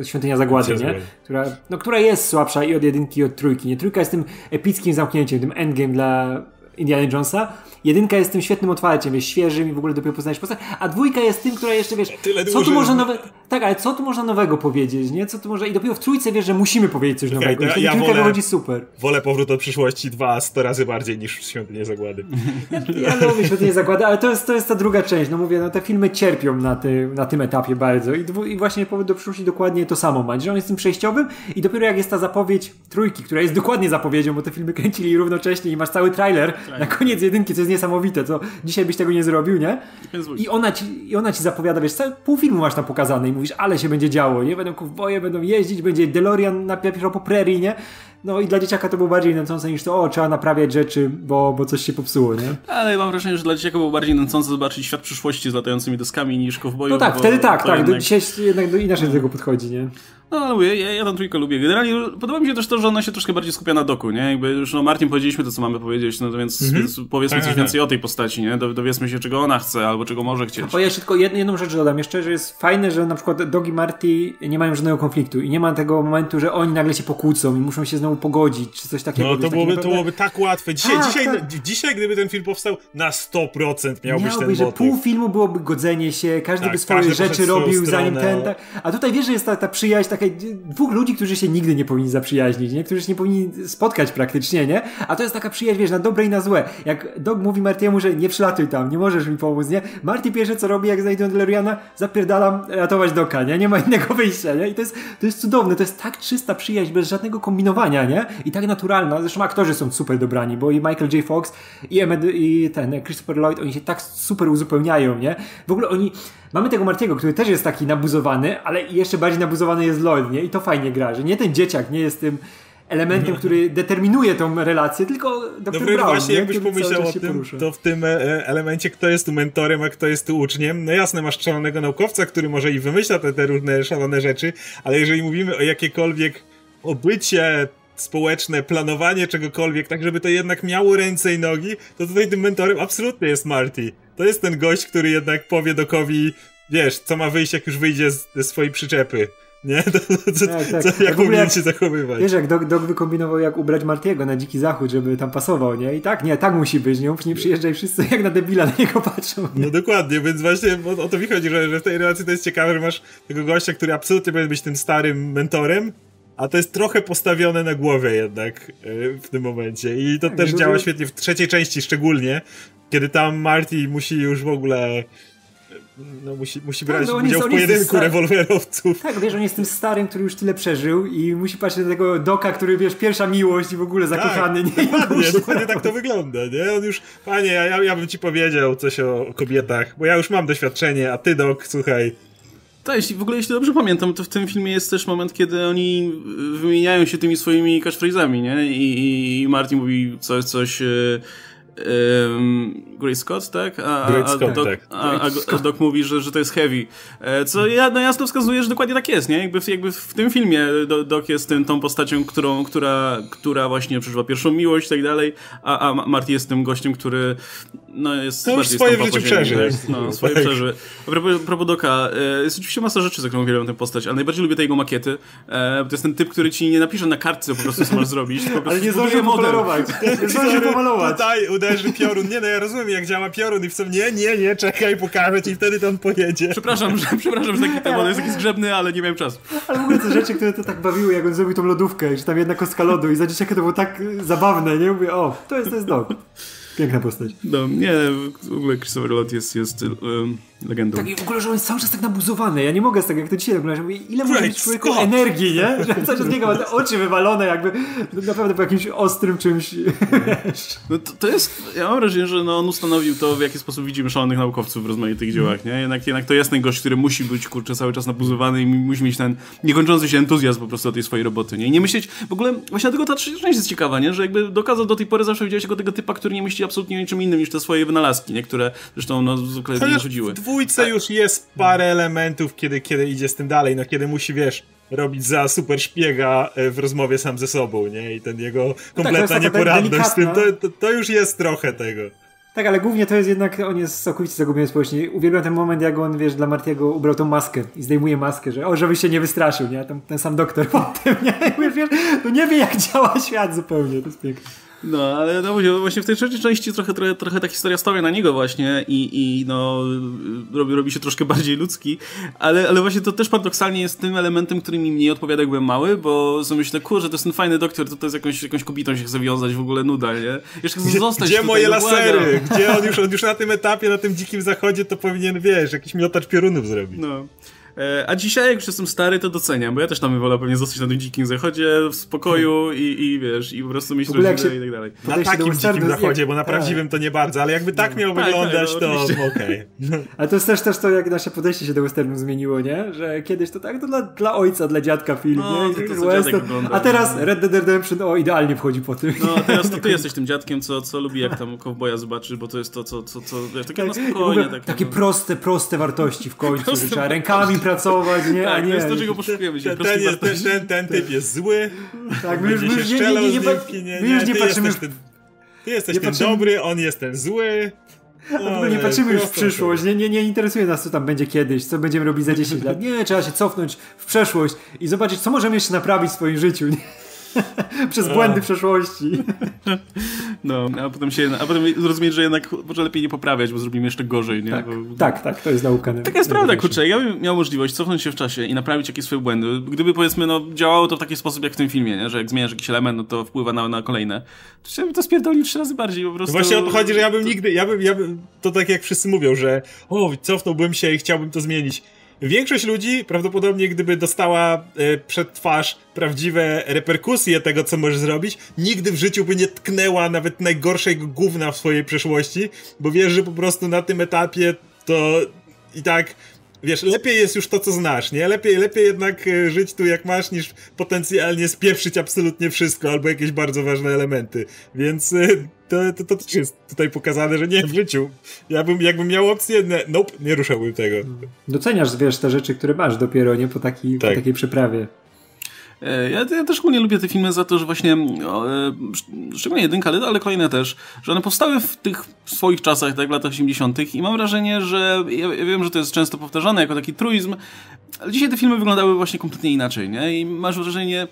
e, Świątynia Zagłady, nie? Która, no, która jest słabsza i od jedynki, i od trójki, nie? Trójka jest tym epickim zamknięciem, tym endgame dla Indiana Jonesa. Jedynka jest tym świetnym otwarciem, jest świeżym i w ogóle dopiero poznajesz postać, a dwójka jest tym, która jeszcze, wiesz, Tyle co tu można nowe... Tak, ale co tu można nowego powiedzieć, nie? Co tu można... I dopiero w trójce wiesz, że musimy powiedzieć coś nowego. Okay, ja, ja wolę, wychodzi super. Wolę Powrót do przyszłości dwa, sto razy bardziej niż Świątynię Zagłady. Ja, ja lubię Świątynię Zagłady, ale to jest, to jest ta druga część. No mówię, no te filmy cierpią na, ty, na tym etapie bardzo I, dwu, i właśnie Powrót do przyszłości dokładnie to samo ma, że on jest tym przejściowym i dopiero jak jest ta zapowiedź trójki, która jest dokładnie zapowiedzią, bo te filmy kręcili równocześnie i masz cały trailer na koniec jedynki, co jest niesamowite, to dzisiaj byś tego nie zrobił, nie? I ona ci, i ona ci zapowiada, wiesz, pół filmu masz tam pokazane i mówisz, ale się będzie działo, nie? Będą kowboje, będą jeździć, będzie DeLorean na po prairie, nie? No i dla dzieciaka to było bardziej nęcące niż to, o, trzeba naprawiać rzeczy, bo, bo coś się popsuło, nie? Ale mam wrażenie, że dla dzieciaka było bardziej nęcące zobaczyć świat przyszłości z latającymi deskami niż kowbojów. No tak, wtedy tak, tak. Jednak... Dzisiaj jednak inaczej do tego podchodzi, nie? No, ale mówię, ja, ja tą trójkę lubię. Generalnie podoba mi się też to, że ona się troszkę bardziej skupia na doku, nie? Jakby już, no Martin powiedzieliśmy to, co mamy powiedzieć, no więc, mhm. więc powiedzmy coś więcej o tej postaci, nie? dowiedzmy się, czego ona chce, albo czego może chcieć. Bo ja jeszcze tylko jedną rzecz dodam jeszcze, że jest fajne, że na przykład Dog i Marty nie mają żadnego konfliktu i nie ma tego momentu, że oni nagle się pokłócą i muszą się znowu pogodzić, czy coś takiego. No to byłoby, to byłoby tak łatwe. Dzisiaj, A, dzisiaj, tak. dzisiaj, gdyby ten film powstał, na 100% miałbyś Miałby, ten motyw. że pół filmu byłoby godzenie się, każdy tak, by swoje każdy rzeczy robił zanim ten, tak. A tutaj wiesz, że jest ta, ta przyjaźń dwóch ludzi, którzy się nigdy nie powinni zaprzyjaźnić, nie? Którzy się nie powinni spotkać praktycznie, nie? A to jest taka przyjaźń, wiesz, na dobre i na złe. Jak Dog mówi Martiemu, że nie przylatuj tam, nie możesz mi pomóc, nie? Marty pierwsze co robi, jak znajdą DeLoreana, zapierdalam ratować Doka, nie? Nie ma innego wyjścia, nie? I to jest, to jest cudowne, to jest tak czysta przyjaźń, bez żadnego kombinowania, nie? I tak naturalna. Zresztą aktorzy są super dobrani, bo i Michael J. Fox i, i ten Christopher Lloyd, oni się tak super uzupełniają, nie? W ogóle oni Mamy tego Martiego, który też jest taki nabuzowany, ale jeszcze bardziej nabuzowany jest Lloyd, nie? I to fajnie gra, że nie ten dzieciak nie jest tym elementem, który determinuje tą relację, tylko Dr. Dobry, Brown, właśnie nie? jakbyś pomyślał o tym, to w tym e, elemencie kto jest tu mentorem, a kto jest tu uczniem. No jasne, masz szalonego naukowca, który może i wymyśla te, te różne szalone rzeczy, ale jeżeli mówimy o jakiekolwiek obycie społeczne, planowanie czegokolwiek, tak żeby to jednak miało ręce i nogi, to tutaj tym mentorem absolutnie jest Marty. To jest ten gość, który jednak powie Dokowi, wiesz, co ma wyjść, jak już wyjdzie ze swojej przyczepy. Nie? To, to, co, tak, tak. Co, jak powinien jak, się zachowywać. Wiesz, jak Dog, Dog wykombinował, jak ubrać Martiego na dziki zachód, żeby tam pasował, nie? I tak, nie, tak musi być, nie? Nie przyjeżdżaj wszyscy jak na debila na niego patrzą. Nie? No dokładnie, więc właśnie o, o to mi chodzi, że, że w tej relacji to jest ciekawe, że masz tego gościa, który absolutnie powinien być tym starym mentorem, a to jest trochę postawione na głowie jednak e, w tym momencie. I to tak, też działa świetnie w trzeciej części szczególnie, kiedy tam Marty musi już w ogóle no, musi, musi tak, brać no, udział w pojedynku rewolwerowców. Tak, wiesz, on jest tym starym, który już tyle przeżył i musi patrzeć na tego Doka, który, wiesz, pierwsza miłość i w ogóle zakochany. Tak, nie? Dokładnie, dokładnie tak to wygląda, nie? On już, panie, ja, ja bym ci powiedział coś o, o kobietach, bo ja już mam doświadczenie, a ty, Dok, słuchaj, tak, jeśli, w ogóle jeśli dobrze pamiętam, to w tym filmie jest też moment, kiedy oni wymieniają się tymi swoimi catchphrase'ami, nie? I, i Martin mówi coś, coś... Um, Grace Scott, tak? A, a, Scott, Doc, tak. A, a, Doc mówi, że, że to jest heavy. E, co ja, no jasno wskazuje, że dokładnie tak jest, nie? Jakby, jakby w tym filmie Doc jest tym, tą postacią, którą, która, która właśnie przeżywa pierwszą miłość i tak dalej, a, a Marty jest tym gościem, który no, jest no, bardziej swoje w życiu przeżył. Tak? No, swoje tak. przeżył. A propos, propos Doka, e, jest oczywiście masa rzeczy, za którą uwielbiam tę postać, ale najbardziej lubię te jego makiety. E, to jest ten typ, który ci nie napisze na kartce po prostu, co masz zrobić, po ale nie zdąży pomaluwać. Nie zdąży pomalować. Tutaj uderzy piorun. Nie no, ja rozumiem, jak działa piorun i w sumie nie, nie, nie, czekaj, pokażę ci i wtedy tam pojedzie. Przepraszam, że, przepraszam, że taki temat jest taki zgrzebny, ale nie miałem czasu. Ale w ogóle te rzeczy, które to tak bawiły, jak on zrobił tą lodówkę, że tam jedna kostka lodu i za dzieciaka to było tak zabawne, nie? Mówię, o, to jest, to jest dog. Piękna postać. No, nie, w ogóle Christopher Lloyd jest, jest um, legendą. Tak i w ogóle, że on jest cały czas tak nabuzowany. Ja nie mogę z tego, jak to dzisiaj oglądam, mówię, ile może mieć człowieku Scott! energii, nie? Że cały czas biega, ma te oczy wywalone jakby naprawdę po jakimś ostrym czymś. No to, to jest, ja mam wrażenie, że no on ustanowił to, w jaki sposób widzimy szalonych naukowców w rozmaitych dziełach, nie? Jednak, jednak to jest ten gość, który musi być, kurczę, cały czas nabuzowany i musi mieć ten niekończący się entuzjazm po prostu do tej swojej roboty, nie? I nie myśleć, w ogóle właśnie dlatego ta trzecia część jest ciekawa, nie? Że jakby dokazał do tej pory zawsze widziałeś jako tego typa, który nie myśli absolutnie o niczym innym niż te swoje wynalazki, nie? Które zresztą no zwykle nie chodziły. w dwójce już jest parę elementów, kiedy, kiedy idzie z tym dalej, no kiedy musi, wiesz, robić za super szpiega e, w rozmowie sam ze sobą, nie? I ten jego kompletna taka nieporadność z tym, to, to, to już jest trochę tego. Tak, ale głównie to jest jednak, on jest całkowicie zagubiony społecznie. Uwielbiam ten moment, jak on, wiesz, dla Martiego ubrał tą maskę i zdejmuje maskę, że o, żebyś się nie wystraszył, nie? Tam, ten sam doktor po tym, nie? Wiesz, no nie wie, jak działa świat zupełnie, to jest piękne. No, ale no, właśnie w tej trzeciej części trochę, trochę, trochę ta historia stawia na niego właśnie i, i no, robi, robi się troszkę bardziej ludzki, ale, ale właśnie to też paradoksalnie jest tym elementem, który mi mniej odpowiada, jak byłem mały, bo sobie myślę, kurczę, to jest ten fajny doktor, to, to jest jakąś, jakąś kobietą się chce wiązać, w ogóle nuda, nie? Jeszcze chcę zostać Gdzie tutaj, moje no, lasery? Gdzie on już, on już na tym etapie, na tym dzikim zachodzie, to powinien, wiesz, jakiś miotacz piorunów zrobić. No. E, A dzisiaj, jak już jestem stary, to doceniam, bo ja też tam bym wolał pewnie zostać na tym dzikim zachodzie, w spokoju i, i wiesz, i po prostu mieć rodzinę się- i tak dalej. Na takim dzikim zachodzie, bo na tak. prawdziwym to nie bardzo, ale jakby tak miał Tak, wyglądać, tak, no, to okej. Ale to jest też, też to, jak nasze podejście się do westernu zmieniło, nie? Że kiedyś to tak, to dla, dla ojca, dla dziadka film, No, nie? to- I to western. A teraz Red Dead Redemption, o, idealnie wchodzi po tym. No, a teraz to ty jesteś tym dziadkiem, co, co lubi, jak tam kowboja zobaczy, bo to jest to, co, co, co wiesz, takie na Tak, w spokojnie. ogóle Tak, takie no. proste, proste wartości w końcu, że trzeba rękami pracować, nie? A Tak, to nie. jest to, czego poszukujemy się. Ten, jest, ten, ten, ten typ jest zły, Tak, my już, nie, nie, nie, nie, z nie, nim, nie, my już nie patrzymy jesteś ten, ty jesteś nie ten patrzymy- dobry, on jest ten zły. ogóle nie No, patrzymy już w przyszłość, nie, nie, nie interesuje nas, co tam będzie kiedyś, co będziemy robić za 10 lat. Nie, trzeba się cofnąć w przeszłość i zobaczyć, co możemy jeszcze naprawić w swoim życiu. Nie? Przez błędy przeszłości. No, a potem się, a potem zrozumieć, że jednak może lepiej nie poprawiać, bo zrobimy jeszcze gorzej, nie? Tak, Bo, tak, tak, to jest nauka. Taka jest prawda, kurczę, ja bym miał możliwość cofnąć się w czasie i naprawić jakieś swoje błędy. Gdyby powiedzmy, no, działało to w taki sposób jak w tym filmie, nie? że jak zmieniasz jakiś element, no to wpływa na, na kolejne. To chciałbym to spierdolić trzy razy bardziej, po prostu. No Właśnie o to chodzi, że ja bym nigdy, ja bym, ja bym, to tak jak wszyscy mówią, że o, cofnąłbym się i chciałbym to zmienić. Większość ludzi prawdopodobnie, gdyby dostała e, przed twarz prawdziwe reperkusje tego, co możesz zrobić, nigdy w życiu by nie tknęła nawet najgorszego gówna w swojej przeszłości, bo wiesz, że po prostu na tym etapie to i tak Wiesz, lepiej jest już to, co znasz, nie? Lepiej, lepiej jednak e, żyć tu jak masz, niż potencjalnie spieprzyć absolutnie wszystko, albo jakieś bardzo ważne elementy. Więc e, to, to, to też jest tutaj pokazane, że nie w życiu. Ja bym, jakbym miał opcję, nie, nope, nie ruszałbym tego. Doceniasz, wiesz, te rzeczy, które masz dopiero, nie? Po, taki, Tak. po takiej przeprawie. E, Ja, ja też ogólnie lubię te filmy za to, że właśnie, e, sz- szczególnie jedynka, ale, ale kolejne też, że one powstały w tych swoich czasach, tak w latach 80. i mam wrażenie, że ja, ja wiem, że to jest często powtarzane jako taki truizm, ale dzisiaj te filmy wyglądały właśnie kompletnie inaczej, nie? I masz wrażenie,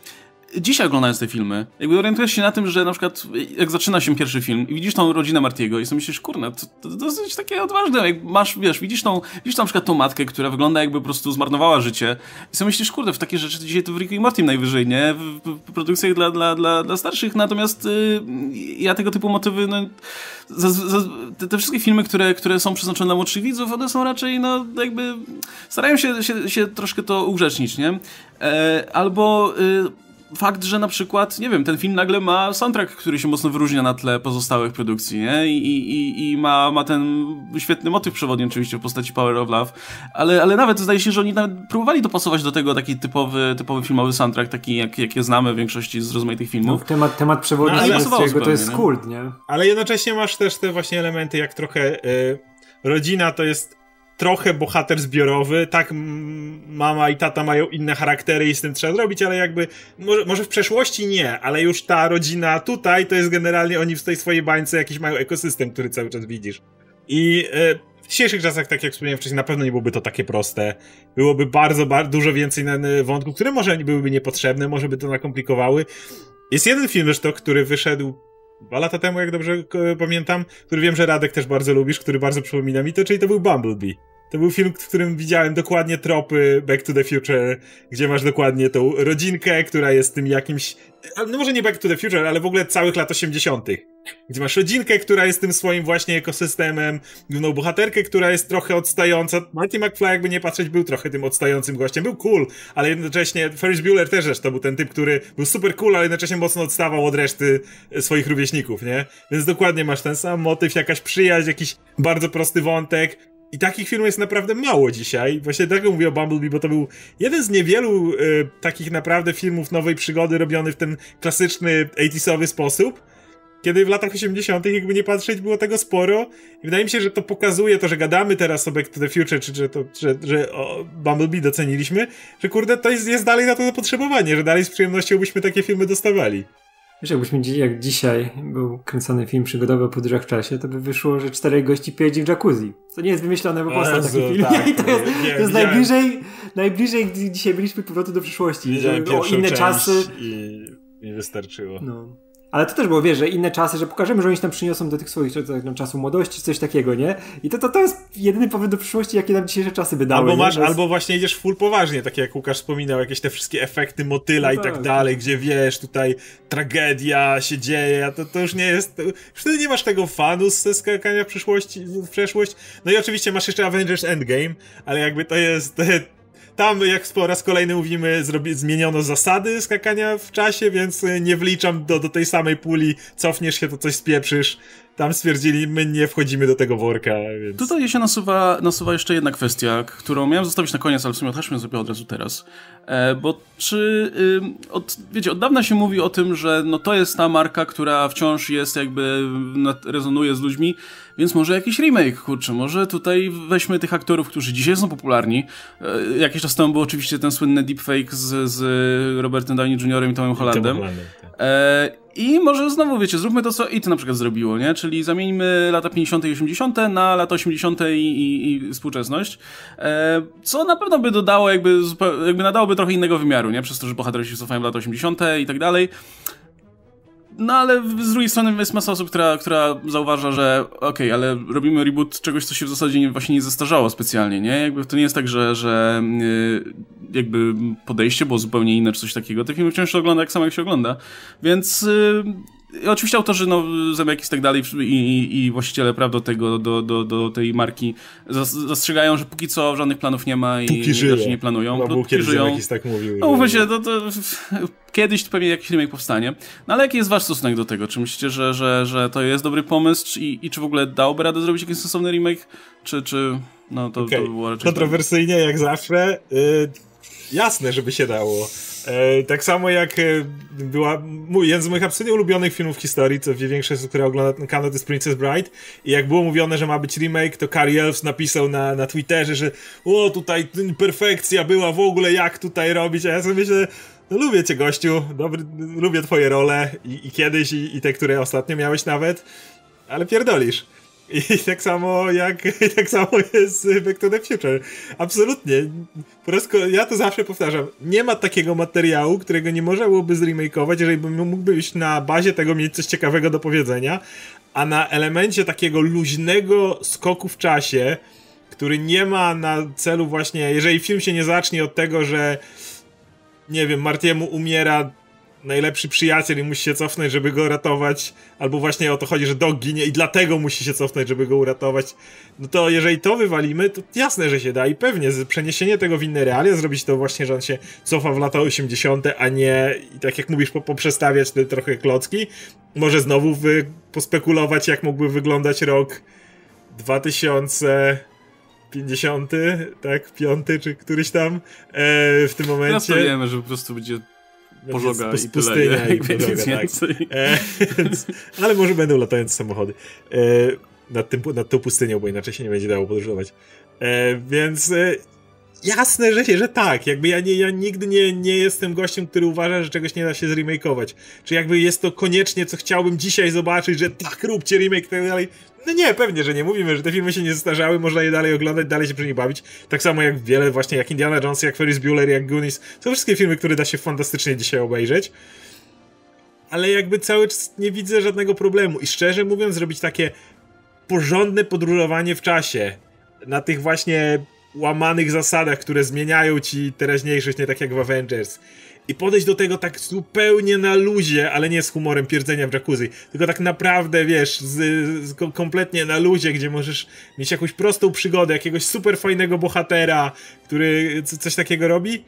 dzisiaj oglądając te filmy, jakby orientujesz się na tym, że na przykład jak zaczyna się pierwszy film i widzisz tą rodzinę Martiego i sobie myślisz, kurna, to, to dosyć takie odważne, jak masz, wiesz, widzisz tą, widzisz tam na przykład tą matkę, która wygląda jakby po prostu zmarnowała życie i sobie myślisz, kurde, w takie rzeczy to dzisiaj to w Rick i Mortim najwyżej, nie? W produkcjach dla, dla, dla, dla starszych, natomiast y, ja tego typu motywy, no, za, za, te, te wszystkie filmy, które, które są przeznaczone dla młodszych widzów, one są raczej, no, jakby starają się, się, się troszkę to ugrzecznić, nie? E, albo y, fakt, że na przykład, nie wiem, ten film nagle ma soundtrack, który się mocno wyróżnia na tle pozostałych produkcji, nie? I, i, i- ma, ma ten świetny motyw przewodni oczywiście w postaci Power of Love, ale, ale nawet zdaje się, że oni nawet próbowali dopasować do tego taki typowy, typowy filmowy soundtrack, taki jak, jakie znamy w większości z rozmaitych No, filmów. temat, temat przewodni No, ale no, pasowało jego to jest kult, nie? Ale jednocześnie masz też te właśnie elementy, jak trochę y, rodzina to jest trochę bohater zbiorowy, tak mama i tata mają inne charaktery i z tym trzeba zrobić, ale jakby może, może w przeszłości nie, ale już ta rodzina tutaj to jest generalnie oni w tej swojej bańce jakiś mają ekosystem, który cały czas widzisz. I y, w dzisiejszych czasach, tak jak wspomniałem wcześniej, na pewno nie byłoby to takie proste. Byłoby bardzo, bardzo dużo więcej wątków, które może byłyby niepotrzebne, może by to nakomplikowały. Jest jeden film zresztą, który wyszedł dwa lata temu, jak dobrze k- pamiętam, który wiem, że Radek też bardzo lubisz, który bardzo przypomina mi to, czyli to był Bumblebee. To był film, w którym widziałem dokładnie tropy Back to the Future, gdzie masz dokładnie tą rodzinkę, która jest tym jakimś. No może nie Back to the Future, ale w ogóle całych lat 80. Gdzie masz rodzinkę, która jest tym swoim właśnie ekosystemem, główną bohaterkę, która jest trochę odstająca. Marty McFly, jakby nie patrzeć, był trochę tym odstającym gościem. Był cool, ale jednocześnie Ferris Bueller też zresztą był ten typ, który był super cool, ale jednocześnie mocno odstawał od reszty swoich rówieśników, nie? Więc dokładnie masz ten sam motyw, jakaś przyjaźń, jakiś bardzo prosty wątek. I takich filmów jest naprawdę mało dzisiaj. Właśnie dlatego mówię o Bumblebee, bo to był jeden z niewielu y, takich naprawdę filmów nowej przygody robiony w ten klasyczny 80sowy sposób. Kiedy w latach 80., jakby nie patrzeć, było tego sporo. I wydaje mi się, że to pokazuje to, że gadamy teraz o Back to the Future, czy że, to, że, że o Bumblebee doceniliśmy, że kurde, to jest, jest dalej na to zapotrzebowanie, że dalej z przyjemnością byśmy takie filmy dostawali. Wiesz, jakbyśmy jak dzisiaj był kręcony film przygodowy o podróżach w czasie, to by wyszło, że czterech gości pojedzie w jacuzzi. To nie jest wymyślone, bo powstał taki film. Tak, I to jest, nie, to jest najbliżej, najbliżej, gdy dzisiaj byliśmy powrotu do przyszłości. Widziałem o inne czasy. I nie wystarczyło. No. Ale to też było, wiesz, że inne czasy, że pokażemy, że oni się tam przyniosą do tych swoich tak, czasu młodości, coś takiego, nie? I to, to, to jest jedyny powód do przyszłości, jakie nam dzisiejsze czasy by dały. Albo masz, Bez... albo właśnie idziesz full poważnie, tak jak Łukasz wspominał, jakieś te wszystkie efekty motyla no i tak, tak dalej, gdzie wiesz, tutaj tragedia się dzieje, to, to już nie jest, wtedy nie masz tego fanu ze skakania w przeszłość. No i oczywiście masz jeszcze Avengers Endgame, ale jakby to jest tam, jak po raz kolejny mówimy, zrobi, zmieniono zasady skakania w czasie, więc e, nie wliczam do, do tej samej puli, cofniesz się, to coś spieprzysz. Tam stwierdzili, my nie wchodzimy do tego worka, więc... Tutaj się nasuwa, nasuwa jeszcze jedna kwestia, którą miałem zostawić na koniec, ale w sumie odhaczmy sobie od razu teraz. E, bo czy, y, od, wiecie, od dawna się mówi o tym, że no to jest ta marka, która wciąż jest jakby, rezonuje z ludźmi, więc może jakiś remake, kurczę, może tutaj weźmy tych aktorów, którzy dzisiaj są popularni. E, jakiś czas temu był oczywiście ten słynny deepfake z, z Robertem Downey Jr. i Tomem Hollandem. Tak. E, I może znowu, wiecie, zróbmy to, co IT na przykład zrobiło, nie? Czyli zamieńmy lata 50. i 80. na lata 80. i, i, i współczesność. E, co na pewno by dodało, jakby, jakby nadałoby trochę innego wymiaru, nie? Przez to, że bohaterowie się cofają w lata 80. i tak dalej. No ale z drugiej strony jest masa osób, która, która zauważa, że okej, okay, ale robimy reboot czegoś, co się w zasadzie nie, właśnie nie zestarzało specjalnie, nie? Jakby to nie jest tak, że, że yy, jakby podejście było zupełnie inne czy coś takiego. Te filmy wciąż się ogląda jak samo jak się ogląda. Więc yy, oczywiście autorzy, no, Zemeckis i tak dalej i, i, właściciele praw do tego, do, do, do tej marki zastrzegają, że póki co żadnych planów nie ma i póki żyje. nie planują. No, póki kiedyś żyją. tak mówił. No mówmy się, to, to kiedyś pewnie jakiś remake powstanie. No ale jaki jest wasz stosunek do tego? Czy myślicie, że, że, że to jest dobry pomysł czy, i, i czy w ogóle dałoby radę zrobić jakiś stosowny remake? Czy, czy no to, okay. to było raczej... Kontrowersyjnie jak zawsze. Yy, jasne, żeby się dało. E, tak samo jak e, była mój, jeden z moich absolutnie ulubionych filmów w historii, co wie większość, która ogląda ten kanał, to jest Princess Bride. I jak było mówione, że ma być remake, to Cary Elves napisał na, na Twitterze, że o, tutaj perfekcja była w ogóle, jak tutaj robić. A ja sobie myślę, no lubię cię gościu, dobry, lubię twoje role i, i kiedyś, i, i te, które ostatnio miałeś nawet, ale pierdolisz. I tak samo jak tak samo jest z Back to the Future. Absolutnie. Po raz ja to zawsze powtarzam. Nie ma takiego materiału, którego nie można byłoby zremakeować, jeżeli mógłbyś na bazie tego mieć coś ciekawego do powiedzenia, a na elemencie takiego luźnego skoku w czasie, który nie ma na celu właśnie, jeżeli film się nie zacznie od tego, że nie wiem, Martiemu umiera najlepszy przyjaciel i musi się cofnąć, żeby go ratować, albo właśnie o to chodzi, że dog ginie i dlatego musi się cofnąć, żeby go uratować, no to jeżeli to wywalimy, to jasne, że się da i pewnie przeniesienie tego w inne realia, zrobić to właśnie, że on się cofa w lata 80., a nie, i tak jak mówisz, poprzestawiać te trochę klocki, może znowu wy, pospekulować, jak mógłby wyglądać rok 2000 50, tak, piąty, czy któryś tam e, w tym momencie. Teraz wiemy, że po prostu będzie pożoga i pustynia tyle, i pożoga, tak. E, więc, ale może będą latające samochody e, nad, tym, nad tą pustynią, bo inaczej się nie będzie dało podróżować. E, więc jasne, że, że tak. Jakby ja, nie, ja nigdy nie, nie jestem gościem, który uważa, że czegoś nie da się zremakeować. Czy jakby jest to koniecznie, co chciałbym dzisiaj zobaczyć, że tak, róbcie remake i tak dalej. No nie, pewnie, że nie. Mówimy, że te filmy się nie zestarzały, można je dalej oglądać, dalej się przy nich bawić. Tak samo jak wiele, właśnie jak Indiana Jones, jak Ferris Bueller, jak Goonies. Są wszystkie filmy, które da się fantastycznie dzisiaj obejrzeć. Ale jakby cały czas nie widzę żadnego problemu. I szczerze mówiąc, zrobić takie porządne podróżowanie w czasie na tych właśnie łamanych zasadach, które zmieniają ci teraźniejszość, nie tak jak w Avengers. I podejść do tego tak zupełnie na luzie, ale nie z humorem pierdzenia w jacuzzi, tylko tak naprawdę, wiesz, z, z, kompletnie na luzie, gdzie możesz mieć jakąś prostą przygodę, jakiegoś super fajnego bohatera, który coś takiego robi.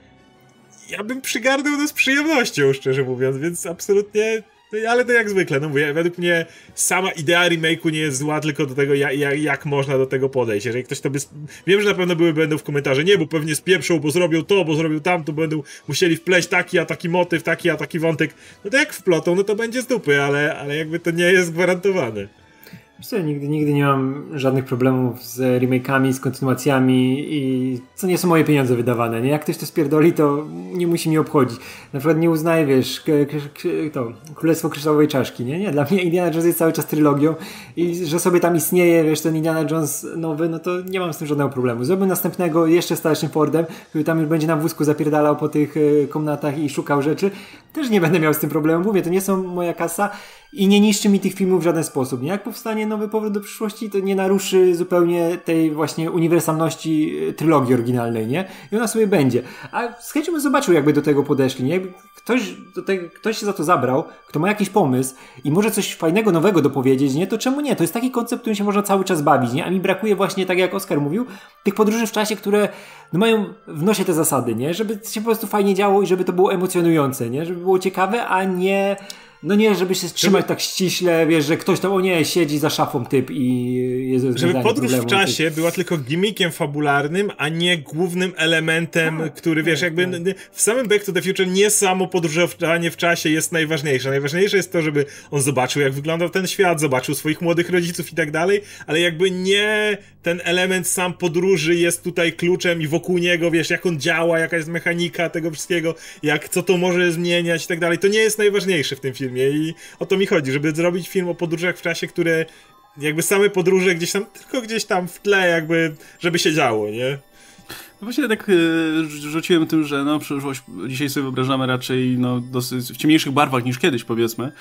Ja bym przygarnął to z przyjemnością, szczerze mówiąc, więc absolutnie ale to jak zwykle, no mówię, według mnie sama idea remake'u nie jest zła, tylko do tego, jak, jak, jak można do tego podejść. Jeżeli ktoś to by... Wiem, że na pewno były będą w komentarze, nie, bo pewnie spieprzą, bo zrobią to, bo zrobią tamto, będą musieli wpleść taki, a taki motyw, taki, a taki wątek. No to jak wplotą, no to będzie z dupy, ale, ale jakby to nie jest gwarantowane. Wiesz nigdy, nigdy nie mam żadnych problemów z remake'ami, z kontynuacjami i co nie są moje pieniądze wydawane, nie? Jak ktoś to spierdoli, to nie musi mi obchodzić. Na przykład nie uznaję, wiesz, to Królestwo Kryształowej Czaszki, nie? Nie, dla mnie Indiana Jones jest cały czas trylogią i że sobie tam istnieje, wiesz, ten Indiana Jones nowy, no to nie mam z tym żadnego problemu. Zrobię następnego jeszcze starszym Fordem, który tam już będzie na wózku zapierdalał po tych e, komnatach i szukał rzeczy. Też nie będę miał z tym problemu. Mówię, to nie są moja kasa i nie niszczy mi tych filmów w żaden sposób. Nie? Jak powstanie nowy powrót do przyszłości, to nie naruszy zupełnie tej właśnie uniwersalności e, trylogii oryginalnej, nie? I ona sobie będzie. A z chęcią bym zobaczył, jakby do tego podeszli, nie? Ktoś, do tego, ktoś się za to zabrał, kto ma jakiś pomysł i może coś fajnego, nowego dopowiedzieć, nie? To czemu nie? To jest taki koncept, którym się można cały czas bawić, nie? A mi brakuje właśnie, tak jak Oskar mówił, tych podróży w czasie, które no mają w nosie te zasady, nie? Żeby się po prostu fajnie działo i żeby to było emocjonujące, nie? Żeby było ciekawe, a nie no nie, żeby się trzymać tak ściśle, wiesz, że ktoś tam, o nie, siedzi za szafą typ i jest Żeby podróż w czasie typ. była tylko gimmickiem fabularnym, a nie głównym elementem, tak, który, wiesz, tak, jakby tak. w samym Back to the Future nie samo podróżowanie w czasie jest najważniejsze. Najważniejsze jest to, żeby on zobaczył, jak wyglądał ten świat, zobaczył swoich młodych rodziców i tak dalej, ale jakby nie ten element sam podróży jest tutaj kluczem i wokół niego, wiesz, jak on działa, jaka jest mechanika tego wszystkiego, jak, co to może zmieniać i tak dalej. To nie jest najważniejsze w tym filmie filmie i o to mi chodzi, żeby zrobić film o podróżach w czasie, które jakby same podróże gdzieś tam, tylko gdzieś tam w tle jakby, żeby się działo, nie? No właśnie tak y, rzuciłem tym, że no przyszłość dzisiaj sobie wyobrażamy raczej no, dosyć w ciemniejszych barwach niż kiedyś powiedzmy,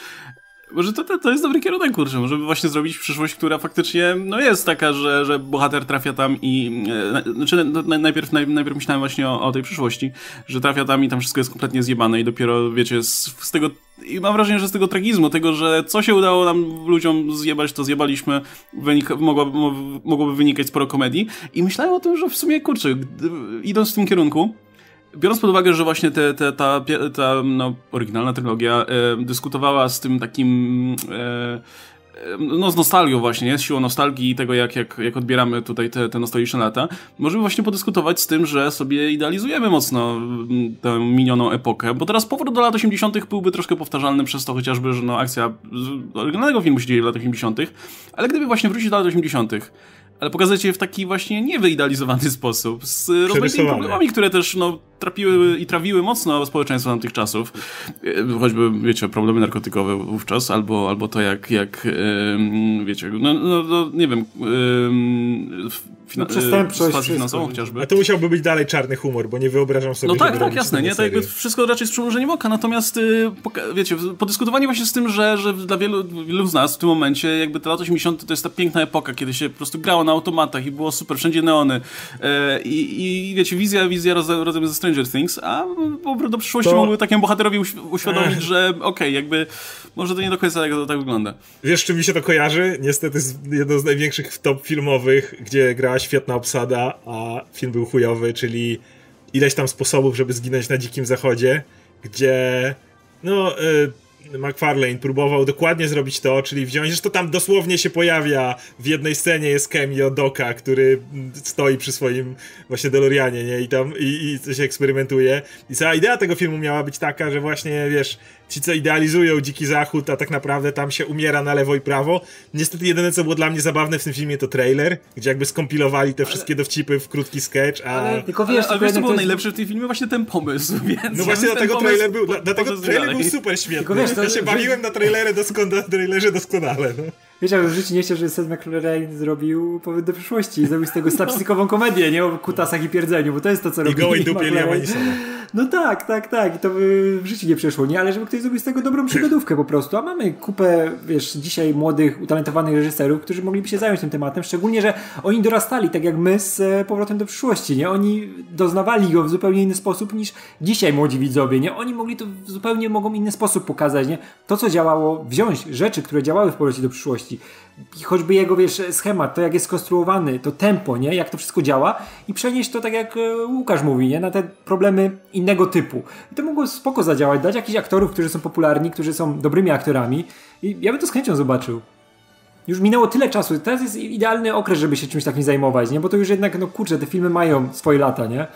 może to, to, jest dobry kierunek, kurczę, może właśnie zrobić przyszłość, która faktycznie, no jest taka, że, że bohater trafia tam i, e, znaczy najpierw, naj, najpierw myślałem właśnie o, o tej przyszłości, że trafia tam i tam wszystko jest kompletnie zjebane i dopiero, wiecie, z, z tego, i mam wrażenie, że z tego tragizmu, tego, że co się udało nam ludziom zjebać, to zjebaliśmy, wynika, mogłoby, mogłoby wynikać sporo komedii. I myślałem o tym, że w sumie, kurczę, idąc w tym kierunku, biorąc pod uwagę, że właśnie te, te, ta, ta no, oryginalna trylogia e, dyskutowała z tym takim e, no z nostalgią właśnie, nie? z siłą nostalgii i tego, jak, jak, jak odbieramy tutaj te, te nostalgiczne lata, możemy właśnie podyskutować z tym, że sobie idealizujemy mocno mm, tę minioną epokę, bo teraz powrót do lat 80. byłby troszkę powtarzalny przez to chociażby, że no akcja oryginalnego filmu się dzieje w latach 80., ale gdyby właśnie wrócić do lat 80., ale pokazać je w taki właśnie niewyidealizowany sposób, z rozmaitymi problemami, które też no, trapiły i trawiły mocno społeczeństwo tamtych czasów. E, choćby, wiecie, problemy narkotykowe wówczas, albo, albo to jak, jak wiecie, no, no, no nie wiem, fina- no, przestępczość finansową chociażby. A to musiałby być dalej czarny humor, bo nie wyobrażam sobie, No tak, tak, jasne, nie? To jakby wszystko raczej z przymrużeniem oka, natomiast y, wiecie, podyskutowanie właśnie z tym, że, że dla wielu, wielu z nas w tym momencie jakby te lata 80 to jest ta piękna epoka, kiedy się po prostu grało na automatach i było super, wszędzie neony e, i, i wiecie, wizja, wizja razem ze Stranger Things, a powrót do przyszłości to... mógłby takiemu bohaterowi uświadomić, że okej, okay, jakby może to nie do końca tak, tak wygląda. Wiesz, czym mi się to kojarzy? Niestety z jedną z największych top filmowych, gdzie grała świetna obsada, a film był chujowy, czyli ileś tam sposobów, żeby zginąć na dzikim zachodzie, gdzie no... Y McFarlane próbował dokładnie zrobić to, czyli wziąć, że to tam dosłownie się pojawia w jednej scenie jest cameo Doka, który stoi przy swoim właśnie DeLoreanie, nie? I tam i, i coś eksperymentuje. I cała idea tego filmu miała być taka, że właśnie, wiesz, ci co idealizują Dziki Zachód, a tak naprawdę tam się umiera na lewo i prawo. Niestety jedyne co było dla mnie zabawne w tym filmie to trailer, gdzie jakby skompilowali te wszystkie dowcipy w krótki sketch, a... Ale, tylko wiesz, ale, ale wiesz co było najlepsze w tym filmie? Właśnie ten pomysł, więc... No właśnie dlatego trailer był, dlatego trailer był super świetny. Wiesz, to, ja się bawiłem na, trailerze doskonale, na trailerze doskonale, no. Wiesz, ja w życiu nie chciał, żeby Seth MacFarlane zrobił powrót do przyszłości. Zrobił z tego slapstickową komedię, nie? O kutasach i pierdzeniu, bo to jest to, co I robi gołej dupie Liam McLaren. Neesona. No tak, tak, tak. I to by w życiu nie przeszło, nie? Ale żeby ktoś zrobił z tego dobrą przygodówkę po prostu. A mamy kupę, wiesz, dzisiaj młodych, utalentowanych reżyserów, którzy mogliby się zająć tym tematem. Szczególnie, że oni dorastali, tak jak my z e, powrotem do przyszłości, nie? Oni doznawali go w zupełnie inny sposób niż dzisiaj młodzi widzowie, nie? Oni mogli to w zupełnie mogą inny sposób pokazać, nie? To, co działało, wziąć rzeczy, które działały w powrocie do przyszłości. I choćby jego, wiesz, schemat, to jak jest skonstruowany, to tempo, nie? Jak to wszystko działa i przenieść to tak jak e, Łukasz mówi, nie? Na te problemy innego typu. I to mogło spoko zadziałać, dać jakichś aktorów, którzy są popularni, którzy są dobrymi aktorami i ja bym to z chęcią zobaczył. Już minęło tyle czasu, teraz jest idealny okres, żeby się czymś takim zajmować, nie? Bo to już jednak, no kurczę, te filmy mają swoje lata, nie?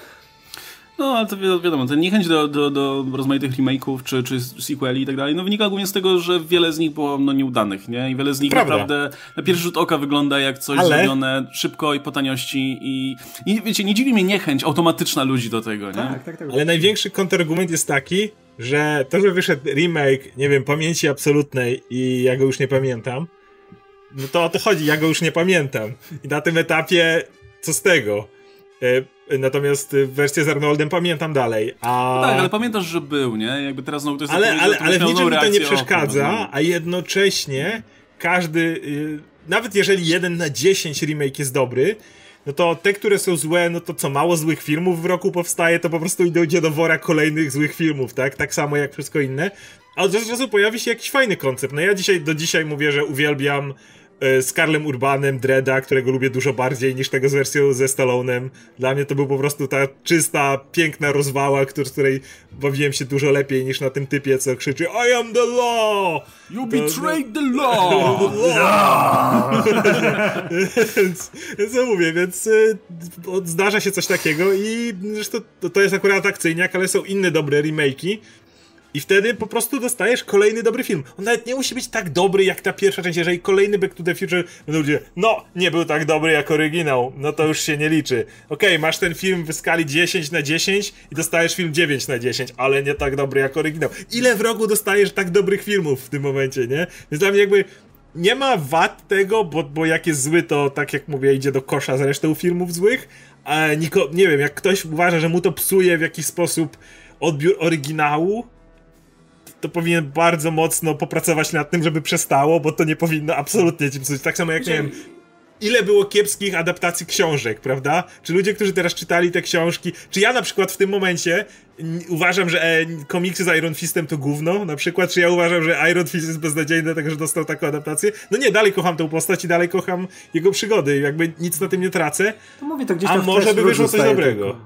No, ale to wi- wiadomo, to niechęć do, do, do rozmaitych remake'ów czy, czy sequeli i tak dalej, no wynika głównie z tego, że wiele z nich było no, nieudanych, nie? I wiele z nich Prawda. naprawdę na pierwszy rzut oka wygląda jak coś Ale- zrobione szybko i po taniości i, i wiecie, nie dziwi mnie niechęć automatyczna ludzi do tego, nie? Tak, tak, tak. Ale największy kontrargument jest taki, że to, że wyszedł remake, nie wiem, pamięci absolutnej i ja go już nie pamiętam, no to o to chodzi, ja go już nie pamiętam. I na tym etapie, co z tego? Natomiast e, wersję z Arnoldem pamiętam dalej, a... Tak, ale pamiętasz, że był, nie? Jakby teraz znowu to jest ale, ale, ale w niczym mi to nie przeszkadza, a jednocześnie każdy, y, nawet jeżeli jeden na 10 remake jest dobry, no to te, które są złe, no to co, mało złych filmów w roku powstaje, to po prostu idzie do wora kolejnych złych filmów, tak? Tak samo jak wszystko inne. A od czasu pojawi się jakiś fajny koncept. No ja dzisiaj, do dzisiaj mówię, że uwielbiam z Karlem Urbanem, Dreda, którego lubię dużo bardziej niż tego z wersją ze Stallonem. Dla mnie to był po prostu ta czysta, piękna rozwała, z której bawiłem się dużo lepiej niż na tym typie, co krzyczy I am the law! You betrayed the law! więc, więc co mówię, więc o, zdarza się coś takiego i zresztą to, to jest akurat akcyjniak, ale są inne dobre remake'i i wtedy po prostu dostajesz kolejny dobry film. On nawet nie musi być tak dobry jak ta pierwsza część, jeżeli kolejny Back to the Future ludzie, no, nie był tak dobry jak oryginał, no to już się nie liczy. Okej, masz ten film w skali 10 na 10 i dostajesz film 9 na 10, ale nie tak dobry jak oryginał. Ile w roku dostajesz tak dobrych filmów w tym momencie, nie? Więc dla mnie jakby nie ma wad tego, bo, bo jak jest zły, to tak jak mówię, idzie do kosza z resztą filmów złych. A niko, nie wiem, jak ktoś uważa, że mu to psuje w jakiś sposób odbiór oryginału, to powinien bardzo mocno popracować nad tym, żeby przestało, bo to nie powinno absolutnie ci psuć. Tak samo jak, nie wiem, ile było kiepskich adaptacji książek, prawda? Czy ludzie, którzy teraz czytali te książki, czy ja na przykład w tym momencie uważam, że e, komiksy z Iron Fistem to gówno, na przykład, czy ja uważam, że Iron Fist jest beznadziejny dlatego, że dostał taką adaptację? No nie, dalej kocham tę postać i dalej kocham jego przygody, jakby nic na tym nie tracę. To mówię, to gdzieś A tam tle może by wyszło coś dobrego. Tylko,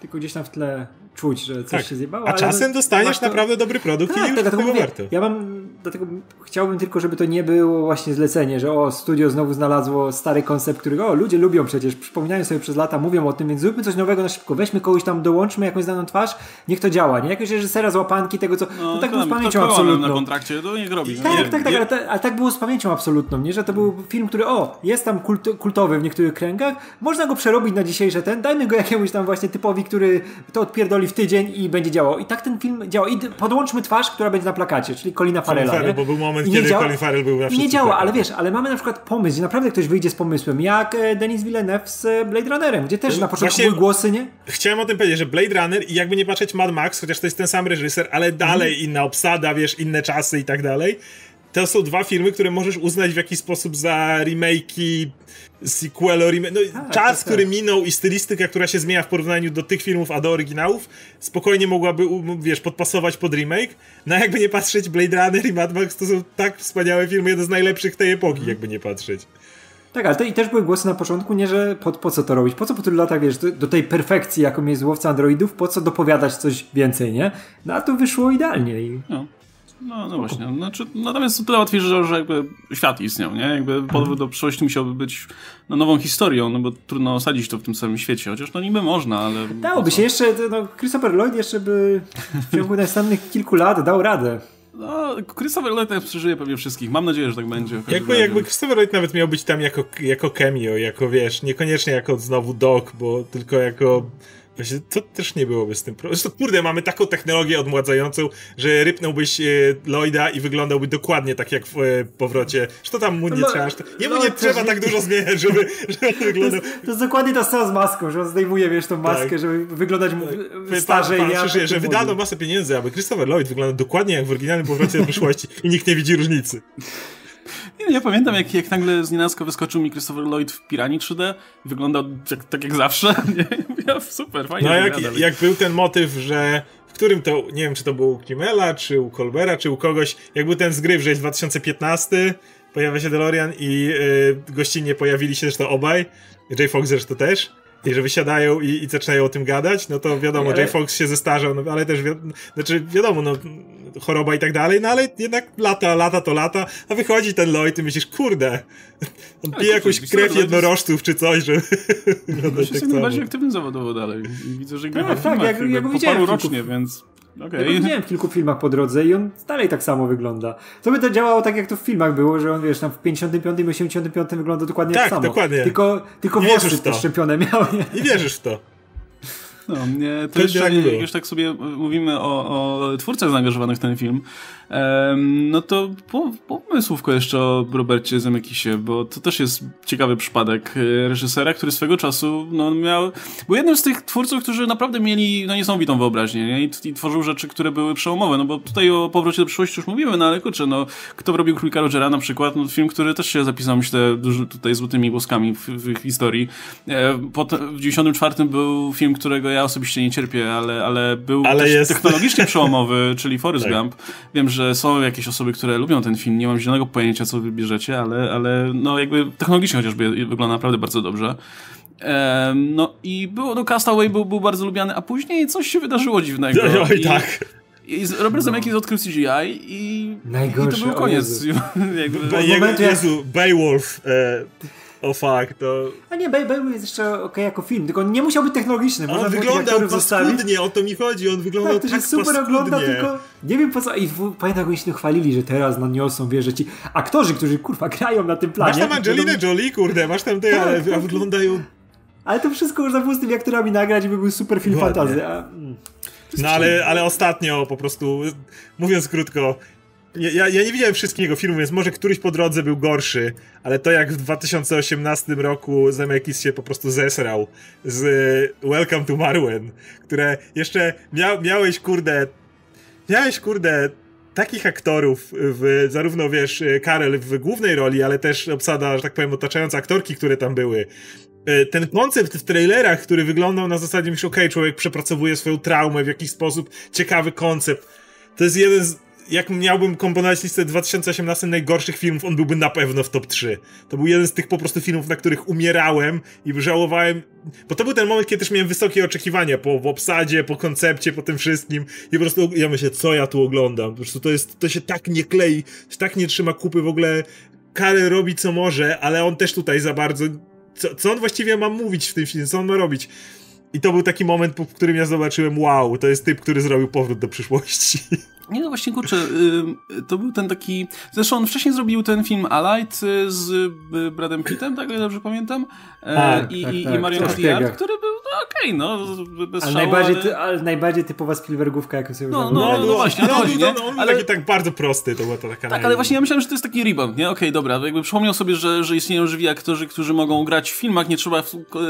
tylko gdzieś tam w tle czuć, że coś Tak. się zjebało. A ale czasem no, dostaniesz to- naprawdę dobry produkt i Tak, już tak, tego mówię, warto. ja mam, dlatego chciałbym tylko, żeby to nie było właśnie zlecenie, że o, studio znowu znalazło stary koncept, którego o, ludzie lubią przecież, przypominają sobie przez lata, mówią o tym, więc zróbmy coś nowego na szybko, weźmy kogoś tam, dołączmy jakąś znaną twarz, niech to działa, nie? Jakiegoś reżysera z łapanki tego, co, no, tak było z pamięcią na absolutną. kontrakcie, to niech robi. Tak, nie, tak, tak, nie, ale, ta, ale tak było z pamięcią absolutną, nie? Że to był film, który o, jest tam kult, kultowy w niektórych kręgach, można go przerobić na dzisiejsze ten, dajmy go jakiemuś tam właśnie typowi, który to odpierdoli w tydzień i będzie działał. I tak ten film działa. I podłączmy twarz, która będzie na plakacie, czyli Colina Farrella, Farrell, bo był moment, kiedy działa- Colin Farrell był na nie działa, ale wiesz, ale mamy na przykład pomysł, gdzie naprawdę ktoś wyjdzie z pomysłem, jak e, Denis Villeneuve z Blade Runnerem, gdzie też na początku były głosy, nie? Chciałem o tym powiedzieć, że Blade Runner i jakby nie patrzeć Mad Max, chociaż to jest ten sam reżyser, ale dalej Mhm. inna obsada, wiesz, inne czasy i tak dalej. To są dwa filmy, które możesz uznać w jakiś sposób za remake'i, sequelo, remake. No, Tak, czas, tak, który tak. minął i stylistyka, która się zmienia w porównaniu do tych filmów, a do oryginałów, spokojnie mogłaby, wiesz, podpasować pod remake. No a jakby nie patrzeć, Blade Runner i Mad Max to są tak wspaniałe filmy, jeden z najlepszych tej epoki, Mhm. jakby nie patrzeć. Tak, ale to, i też były głosy na początku, nie, że po, po co to robić? Po co po tylu latach, wiesz, do, do tej perfekcji, jaką jest łowca androidów, po co dopowiadać coś więcej, nie? No a tu wyszło idealnie i... No. No, no właśnie. Znaczy, natomiast o tyle łatwiejsze, że jakby świat istniał, nie? Jakby powrót do przyszłości musiałby być no, nową historią, no bo trudno osadzić to w tym samym świecie, chociaż no niby można, ale... Dałoby się jeszcze, no, Christopher Lloyd jeszcze by w ciągu następnych kilku lat dał radę. No, Christopher Lloyd przeżyje pewnie wszystkich. Mam nadzieję, że tak będzie. Jakby, jakby Christopher Lloyd nawet miał być tam jako, jako cameo, jako wiesz, niekoniecznie jako znowu Doc, bo tylko jako Właśnie to też nie byłoby z tym problemem. Zresztą, kurde, mamy taką technologię odmładzającą, że rypnąć e, Lloyda i wyglądałby dokładnie tak jak w e, powrocie. Że to tam mu nie No, trzeba. Jemu no, nie trzeba nie- tak dużo zmieniać, żeby, żeby on To wyglądał. jest, to jest dokładnie ta sama z maską, że on zdejmuje, wiesz, tą maskę, Tak. żeby wyglądać mu Pan, starzej. pan, nie? pan A słyszy, że wydano masę pieniędzy, aby Christopher Lloyd wyglądał dokładnie jak w oryginalnym powrocie do przyszłości i nikt nie widzi różnicy. Nie, ja pamiętam, jak, jak nagle z nienacka wyskoczył mi Christopher Lloyd w Piranii 3D. Wyglądał jak, tak jak zawsze. Nie? Ja, super, fajnie. No jak, jak był ten motyw, że w którym to, nie wiem czy to było u Kimmela, czy u Colbera, czy u kogoś, jak był ten zgryw, że jest 2015, pojawia się DeLorean i y, gościnnie pojawili się zresztą obaj, J. Fox zresztą też, i że wysiadają i, i zaczynają o tym gadać, no to wiadomo, Ale- J. Fox się zestarzał, no, ale też wi znaczy wiadomo, no choroba i tak dalej, no ale jednak lata, lata to lata, a wychodzi ten Lloyd i myślisz, kurde, on pije kurczę, jakąś krew Lloyd jest- jednorożców czy coś, że No, wyglądać jest tak jak najbardziej aktywny zawodowo dalej. I widzę, że gra Tak, tak, filmach jak- jak po widziałem paru kilku- rocznie, więc Ja okej. go widziałem w kilku filmach po drodze i on dalej tak samo wygląda. To by to działało tak, jak to w filmach było, że on, wiesz, tam w 55 i 85 wygląda dokładnie Tak, tak samo. dokładnie. Tylko, tylko Nie włosy wierzysz w to. te szczepione miał, nie? I wierzysz w to. No, nie, to jeszcze, tak już tak sobie e, mówimy o, o twórcach zaangażowanych w ten film, no to po, pomysłówko jeszcze o Robercie Zemekisie, bo to też jest ciekawy przypadek e, reżysera, który swego czasu no, miał, był jednym z tych twórców, którzy naprawdę mieli no, niesamowitą wyobraźnię nie? I, I tworzył rzeczy, które były przełomowe, no bo tutaj o powrocie do przyszłości już mówimy, no ale kurczę, no kto robił Królika Rogera na przykład, no film, który też się zapisał, myślę, tutaj złotymi głoskami w, w historii. E, Potem w 94 był film, którego ja osobiście nie cierpię, ale, ale był Ale też jest- technologicznie przełomowy, czyli Forrest Tak. Gump. Wiem, że są jakieś osoby, które lubią ten film, nie mam zielonego pojęcia, co wybierzecie, ale, ale no jakby technologicznie chociażby wygląda naprawdę bardzo dobrze. Em, no i było, no Castaway był, był bardzo lubiany, a później coś się wydarzyło dziwnego. Oj, tak. I Robert Zemeckis odkrył CGI i, i to był koniec. Jezu. Jakby, jak- Jezu, Beowulf. E, o fuck, to... A nie, Baby jest jeszcze okej jako film, tylko on nie musiał być technologiczny. On zostawić. paskudnie, o to mi chodzi, on wyglądał Tak, tak, to się super paskudnie. ogląda, tylko nie wiem po co. I w, pamiętam, jak oni się tym chwalili, że teraz naniosą, wiesz, że ci aktorzy, którzy kurwa grają na tym planie. Masz tam Angelinę Jolie, kurde, masz tam te, Tak, ale tak. wyglądają... Ale to wszystko można było z tymi aktorami nagrać i by był super film Ładnie. fantazy. A, mm. No ale, ale ostatnio po prostu, mówiąc krótko, ja, ja nie widziałem wszystkich jego filmów, więc może któryś po drodze był gorszy, ale to jak w 2018 roku Zemeckis się po prostu zesrał z e, Welcome to Marwen, które jeszcze mia, miałeś, kurde, miałeś, kurde, takich aktorów, w, zarówno wiesz, Karel w głównej roli, ale też obsada, że tak powiem, otaczająca aktorki, które tam były. E, Ten koncept w trailerach, który wyglądał na zasadzie, myślę, okej, człowiek przepracowuje swoją traumę w jakiś sposób, ciekawy koncept. To jest jeden z, jak miałbym komponować listę 2018 najgorszych filmów, on byłby na pewno w top 3. To był jeden z tych po prostu filmów, na których umierałem i żałowałem, bo to był ten moment, kiedy też miałem wysokie oczekiwania po w obsadzie, po koncepcie, po tym wszystkim i po prostu ja myślę, co ja tu oglądam. Po prostu to jest, to się tak nie klei, się tak nie trzyma kupy w ogóle. Karel robi co może, ale on też tutaj za bardzo co, co on właściwie ma mówić w tym filmie, co on ma robić. I to był taki moment, w którym ja zobaczyłem, wow, to jest typ, który zrobił powrót do przyszłości. Nie no właśnie, kurczę, y, to był ten taki... Zresztą on wcześniej zrobił ten film Alight y, z y, Bradem Pittem, tak? ile dobrze pamiętam? E, Tak, I, tak, i, tak. i Marion Cotillard, który był, no okej, no, bez Ale, szału, najbardziej, ale... ty, ale najbardziej typowa Spielbergówka, jaką sobie No, używał. no, no właśnie, o to on, chodzi, był- nie? on, Ale- taki tak bardzo prosty, to była to taka Tak, ale właśnie ja myślałem, że to jest taki rebound, nie? Okej, dobra, jakby przypomniał sobie, że, że istnieją żywi aktorzy, którzy mogą grać w filmach, nie trzeba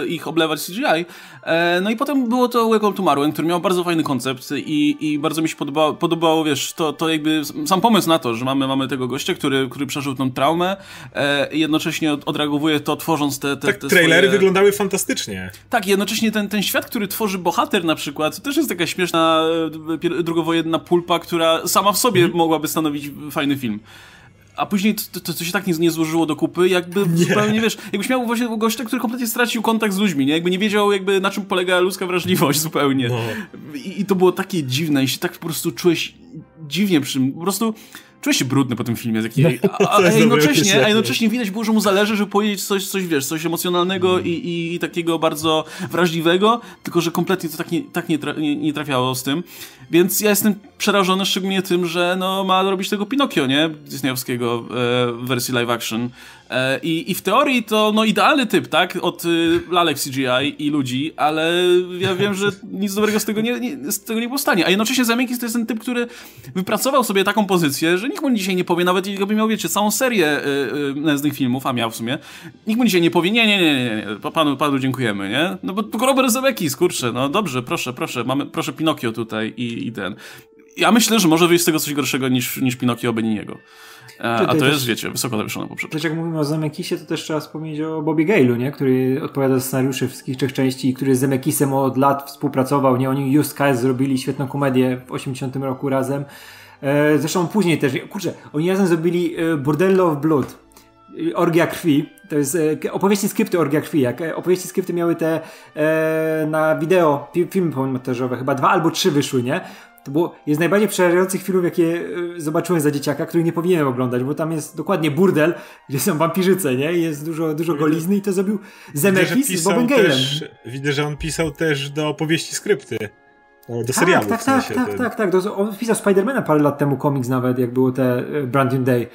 ich oblewać CGI. E, no i potem było to Welcome to Marwen, który miał bardzo fajny koncept i, i bardzo mi się podobało, podobało wiesz, to, to jakby sam pomysł na to, że mamy, mamy tego gościa, który, który przeżył tą traumę e, i jednocześnie od, odreagowuje to, tworząc te, te, Tak, te trailery swoje... wyglądały fantastycznie. Tak, jednocześnie ten, ten świat, który tworzy bohater na przykład, to też jest taka śmieszna e, drugowojenna pulpa, która sama w sobie Mhm. mogłaby stanowić fajny film. A później to, to, to się tak nie, nie złożyło do kupy, jakby Nie. zupełnie, wiesz, jakbyś miał właśnie gościa, który kompletnie stracił kontakt z ludźmi, nie? Jakby nie wiedział jakby na czym polega ludzka wrażliwość zupełnie. No. I, I to było takie dziwne i się tak po prostu czułeś dziwnie przy tym, po prostu czułeś się brudny po tym filmie, a, No, a, a, dobre jednocześnie, a jednocześnie widać było, że mu zależy, żeby powiedzieć coś, coś wiesz, coś emocjonalnego i, i, i takiego bardzo wrażliwego, tylko że kompletnie to tak nie, tak nie, tra nie, nie trafiało z tym. Więc ja jestem przerażony szczególnie tym, że no, ma robić tego Pinokio, nie? Disneyowskiego e, w wersji live action. E, I, I w teorii to no, idealny typ, tak? Od y, lalek CGI i ludzi, ale ja wiem, że nic dobrego z tego nie, nie, z tego nie powstanie. A jednocześnie Zemeckis to jest ten typ, który wypracował sobie taką pozycję, że nikt mu dzisiaj nie powie, nawet jakby miał, wiecie, całą serię y, y, filmów, a miał w sumie, nikt mu dzisiaj nie powie, nie, nie, nie, nie, nie panu, panu dziękujemy, nie? No bo Robert Zemeckis, kurczę, no dobrze, proszę, proszę, mamy, proszę Pinokio tutaj i, i ten. Ja myślę, że może wyjść z tego coś gorszego niż, niż Pinokio Beniniego. A to jest, wiecie, wysoko zawieszone poprzeczka. Też jak mówimy o Zemekisie, to też trzeba wspomnieć o Bobby Gale'u, nie? który odpowiada za scenariusze wszystkich trzech części i który z Zemekisem od lat współpracował. Nie, oni Just Cause zrobili świetną komedię w 80 roku razem. E, zresztą później też, kurczę, oni razem zrobili e, Bordello of Blood, Orgia Krwi. To jest e, opowieści skrypty Orgia Krwi. Jak opowieści skrypty miały te e, na wideo, filmy montażowe, chyba dwa albo trzy wyszły, nie? To było, jest najbardziej przerażających filmów, jakie e, zobaczyłem za dzieciaka, który nie powinienem oglądać, bo tam jest dokładnie burdel, gdzie są wampirzyce, nie? I jest dużo, dużo golizny i to zrobił Zemeckis z Bobem Gale'em. Widzę, że on pisał też do opowieści skrypty. Do serialu. Tak, tak, tak, tak, tak, tak. On pisał Spidermana parę lat temu komiks nawet, jak było te e, Brand New Day.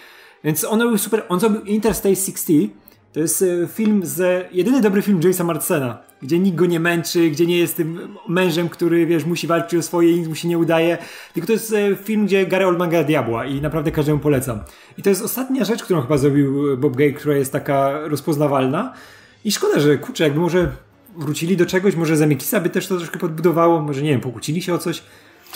Więc on robił super, on zrobił Interstate 60, to jest e, film z, jedyny dobry film Jamesa Marcena, gdzie nikt go nie męczy, gdzie nie jest tym mężem, który, wiesz, musi walczyć o swoje i nic mu się nie udaje. Tylko to jest e, film, gdzie Gary Oldman gra diabła i naprawdę każdemu polecam. I to jest ostatnia rzecz, którą chyba zrobił Bob Gay, która jest taka rozpoznawalna. I szkoda, że kurczę, jakby może wrócili do czegoś, może Zamykisa by też to troszkę podbudowało, może nie wiem, pokłócili się o coś.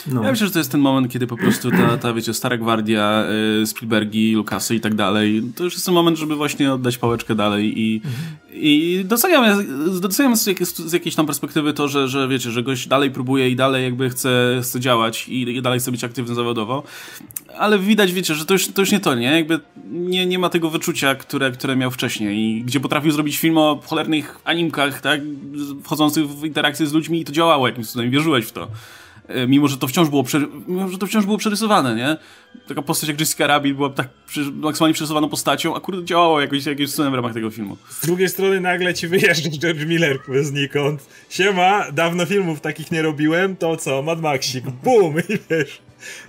No. Ja myślę, że to jest ten moment, kiedy po prostu ta, ta wiecie, stara gwardia, y, Spielbergi, Lukasy i tak dalej, to już jest ten moment, żeby właśnie oddać pałeczkę dalej i, i doceniam, doceniam z, z jakiejś tam perspektywy to, że, że wiecie, że gość dalej próbuje i dalej jakby chce, chce działać i, i dalej chce być aktywny zawodowo, ale widać, wiecie, że to już, to już nie to, nie? Jakby nie, nie ma tego wyczucia, które, które miał wcześniej i gdzie potrafił zrobić film o cholernych animkach, tak, wchodzących w interakcję z ludźmi i to działało jakimś cudem, wierzyłeś w to. E, mimo że to wciąż było, mimo, że to wciąż było przerysowane, nie? Taka postać jak Jessica Rabbit była tak maksymalnie przerysowaną postacią, a kurde działało jakoś, jakoś w ramach tego filmu. Z drugiej strony nagle ci wyjeżdża George Miller znikąd. Siema, dawno filmów takich nie robiłem, to co, Mad Maxik, bum, i wiesz.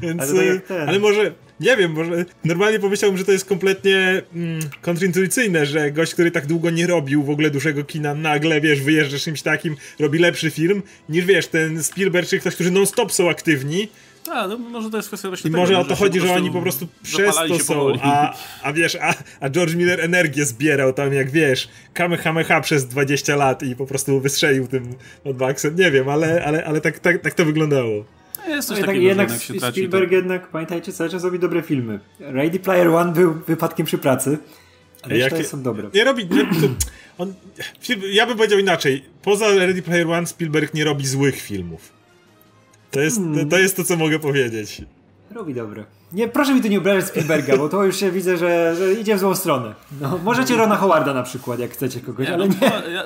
Więc, ale, tak ale może, nie wiem, może normalnie pomyślałbym, że to jest kompletnie mm, kontrintuicyjne, że gość, który tak długo nie robił w ogóle dużego kina, nagle, wiesz, wyjeżdża czymś takim, robi lepszy film, niż wiesz, ten Spielberg czy ktoś, którzy non-stop są aktywni, a, no może to jest kwestia właśnie I tego, może o to chodzi, że oni po prostu przez to są, a, a wiesz, a, a George Miller energię zbierał tam, jak wiesz, Kamehameha przez 20 lat i po prostu wystrzelił tym od Maxem, nie wiem, ale, ale, ale tak, tak, tak to wyglądało. Jest coś no takiego, jednak, jednak się Spielberg traci, jednak, pamiętajcie, cały czas robi dobre filmy. Ready Player One był wypadkiem przy pracy, ale Jakie... są dobre. Nie robi... Nie, on, ja bym powiedział inaczej. Poza Ready Player One Spielberg nie robi złych filmów. To jest, hmm. to, to jest to, co mogę powiedzieć. Robi dobre. Nie, proszę mi tu nie obrażać Spielberga, bo to już się widzę, że, że idzie w złą stronę. No, możecie Rona Howarda na przykład, jak chcecie kogoś, ale nie.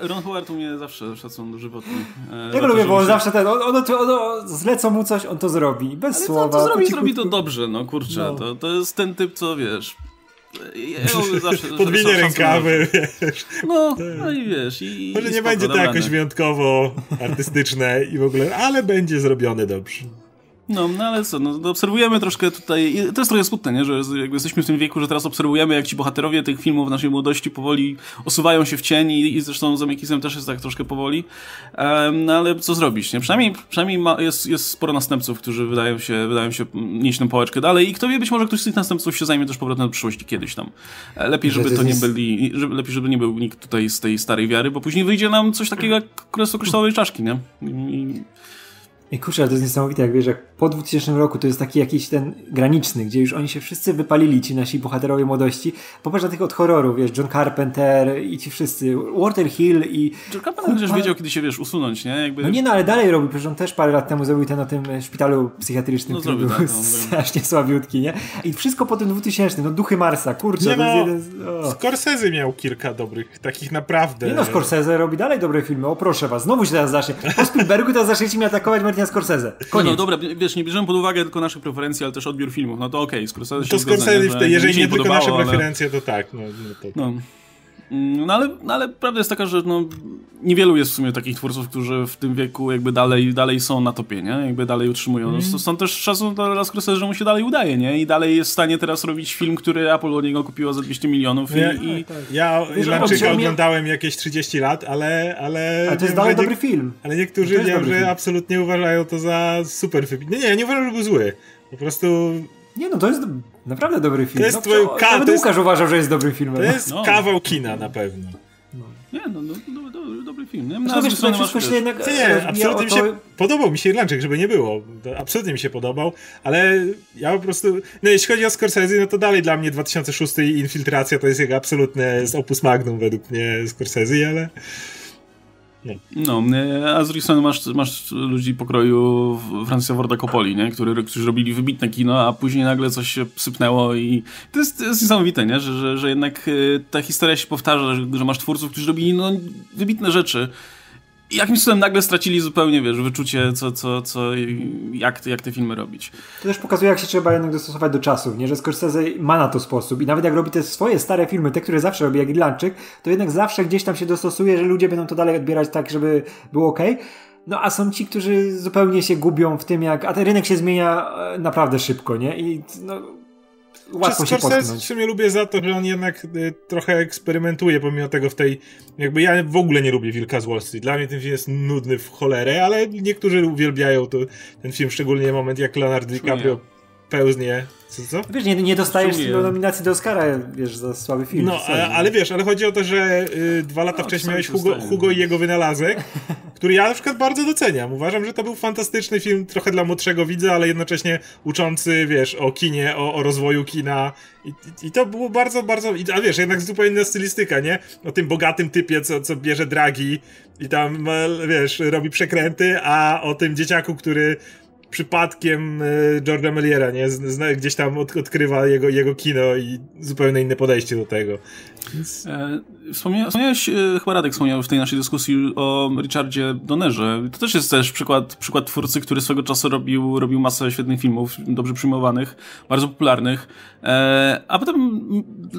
Ron Howard u mnie zawsze szacun dożywotny. E, ja go lubię, bo on się... zawsze ten, on, on, on, on, zlecą mu coś, on to zrobi, bez ale słowa. To, to zrobi, zrobi to dobrze, no kurczę, no. To, to jest ten typ, co wiesz, ja zawsze, Podwinie rękawy, wiesz. No, no i wiesz. I, Może i nie będzie to jakoś wyjątkowo artystyczne i w ogóle, ale będzie zrobione dobrze. No, no ale co, no, obserwujemy troszkę tutaj, to jest trochę smutne, nie? że jakby jesteśmy w tym wieku, że teraz obserwujemy, jak ci bohaterowie tych filmów w naszej młodości powoli osuwają się w cień i, i zresztą z Amekisem też jest tak troszkę powoli, um, no ale co zrobić, nie? Przynajmniej, przynajmniej ma, jest, jest sporo następców, którzy wydają się, wydają się nieść tę pałeczkę dalej i kto wie, być może ktoś z tych następców się zajmie też powrotem do przyszłości kiedyś tam. E, lepiej, żeby to nie byli, żeby, lepiej, żeby nie był nikt tutaj z tej starej wiary, bo później wyjdzie nam coś takiego jak Królestwo Kryształowej Czaszki, nie? I, i kurczę, ale to jest niesamowite, jak wiesz, jak po 2000 roku to jest taki jakiś ten graniczny, gdzie już oni się wszyscy wypalili, ci nasi bohaterowie młodości. Popatrz na tych od horroru, wiesz, John Carpenter i ci wszyscy, Walter Hill i... John Carpenter chociaż wiedział, kiedy się, wiesz, usunąć, nie? Jakby... No nie, no ale dalej robi, przecież on też parę lat temu zrobił ten o tym szpitalu psychiatrycznym, no, który zrobił, był tak, no, strasznie słabiutki, nie? I wszystko po tym 2000, no Duchy Marsa, kurczę, nie to no, jest jeden... O. Scorsese miał kilka dobrych, takich naprawdę... Nie no, Scorsese robi dalej dobre filmy, o proszę was, znowu się teraz zacznie. Po Spielbergu teraz zaczniecie mi atakować Martina Scorsese. Koniec. No, no dobra, wiesz, nie bierzemy pod uwagę tylko naszych preferencji, ale też odbiór filmów. No to okej, okay, Scorsese To Scorsese, jeżeli nie tylko nasze preferencje, to tak. No, no, to... no. No ale, no ale prawda jest taka, że no, niewielu jest w sumie takich twórców, którzy w tym wieku jakby dalej, dalej są na topie, nie? Jakby dalej utrzymują. Mm. Stąd też szacun dla Scorsese, że mu się dalej udaje, nie? I dalej jest w stanie teraz robić film, który Apple od niego kupiło za 200 milionów. Ja, i. Tak, ja Irlandczyka oglądałem jakieś 30 lat, ale... Ale, ale to jest dalej dobry film. Ale niektórzy wiem, że film. absolutnie uważają to za super film. Nie, nie, nie uważam, że był zły. Po prostu nie no, to jest naprawdę dobry film. To jest no, twój ka- Nawet jest, Łukasz uważał, że jest dobry film. To jest no. kawał kina na pewno. No. Nie, no, no, no, no dobry film. Nie, no, wiesz, masz, jednak nie, absolutnie mi się podobał mi się Irlandczyk, żeby nie było. To absolutnie mi się podobał, ale ja po prostu, no jeśli chodzi o Scorsese, no to dalej dla mnie 2006 Infiltracja to jest jego absolutne opus magnum według mnie Scorsese, ale no, a z drugiej strony masz, masz ludzi pokroju Francisa Forda Coppoli, nie? Który, którzy robili wybitne kino, a później nagle coś się sypnęło i to jest, to jest niesamowite, nie? Że, że, że jednak e, ta historia się powtarza, że, że masz twórców, którzy robili no, wybitne rzeczy, jakimś cudem nagle stracili zupełnie, wiesz, wyczucie, co, co, co, jak, jak te filmy robić. To też pokazuje, jak się trzeba jednak dostosować do czasów, nie? Że Scorsese ma na to sposób i nawet jak robi te swoje stare filmy, te, które zawsze robi, jak Irlandczyk, to jednak zawsze gdzieś tam się dostosuje, że ludzie będą to dalej odbierać tak, żeby było ok. No a są ci, którzy zupełnie się gubią w tym, jak. A ten rynek się zmienia e, naprawdę szybko, nie? I no, łatwo się potknąć. w sumie lubię za to, że on jednak y, trochę eksperymentuje, pomimo tego w tej, jakby ja w ogóle nie lubię Wilka z Wall Street. Dla mnie ten film jest nudny w cholerę, ale niektórzy uwielbiają to, ten film, szczególnie moment jak Leonardo DiCaprio pełznie co, co? Wiesz, nie, nie dostajesz do nominacji do Oscara, wiesz, za słaby film. No, ale, ale, wiesz, ale chodzi o to, że y, dwa lata no, wcześniej miałeś Hugo, Hugo, i jego wynalazek, który ja na przykład bardzo doceniam. Uważam, że to był fantastyczny film, trochę dla młodszego widza, ale jednocześnie uczący, wiesz, o kinie, o, o rozwoju kina. I, I, to było bardzo, bardzo. A wiesz, jednak zupełnie inna stylistyka, nie? O tym bogatym typie, co, co bierze dragi i tam, wiesz, robi przekręty, a o tym dzieciaku, który przypadkiem e, George'a Meliera, nie? Gdzieś tam od, odkrywa jego, jego kino i zupełnie inne podejście do tego. Więc... E, wspomniałeś, e, chyba Radek wspomniał w tej naszej dyskusji o Richardzie Donnerze. To też jest też przykład, przykład twórcy, który swego czasu robił, robił masę świetnych filmów, dobrze przyjmowanych, bardzo popularnych, e, a potem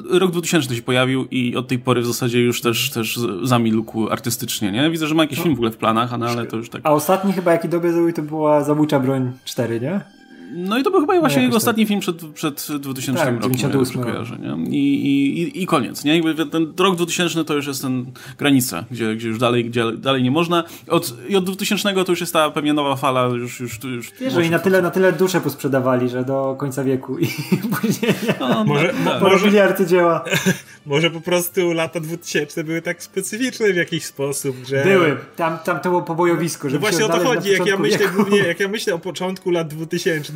rok 2000 się pojawił i od tej pory w zasadzie już też, też zamilkł artystycznie, nie? Widzę, że ma jakiś no. film w ogóle w planach, no, ale to już tak... A ostatni chyba, jaki dobry zrobił, to była Zabójcza Broń 4, nie? No i to był chyba właśnie no, jego ostatni film przed, przed 2000 tak, rokiem, 98 kojarzę, nie? I, i, I koniec, nie? Jakby ten rok 2000 to już jest ten granica, gdzie, gdzie już dalej, gdzie dalej nie można. Od, I od 2000 to już jest ta pewnie nowa fala, już... już, już Wiesz, oni na tyle, na tyle dusze posprzedawali, że do końca wieku i później no, no, może, tak. porobili arcydzieła. może po prostu lata 2000 były tak specyficzne w jakiś sposób, że... Były. Tam, tam to było pobojowisko. No właśnie o to chodzi, jak ja, myślę, głównie, jak ja myślę o początku lat 2000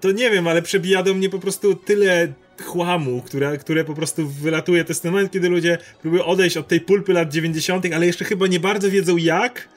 to nie wiem, ale przebija do mnie po prostu tyle chłamu, które, które po prostu wylatuje. To jest ten moment, kiedy ludzie próbują odejść od tej pulpy lat 90., ale jeszcze chyba nie bardzo wiedzą jak.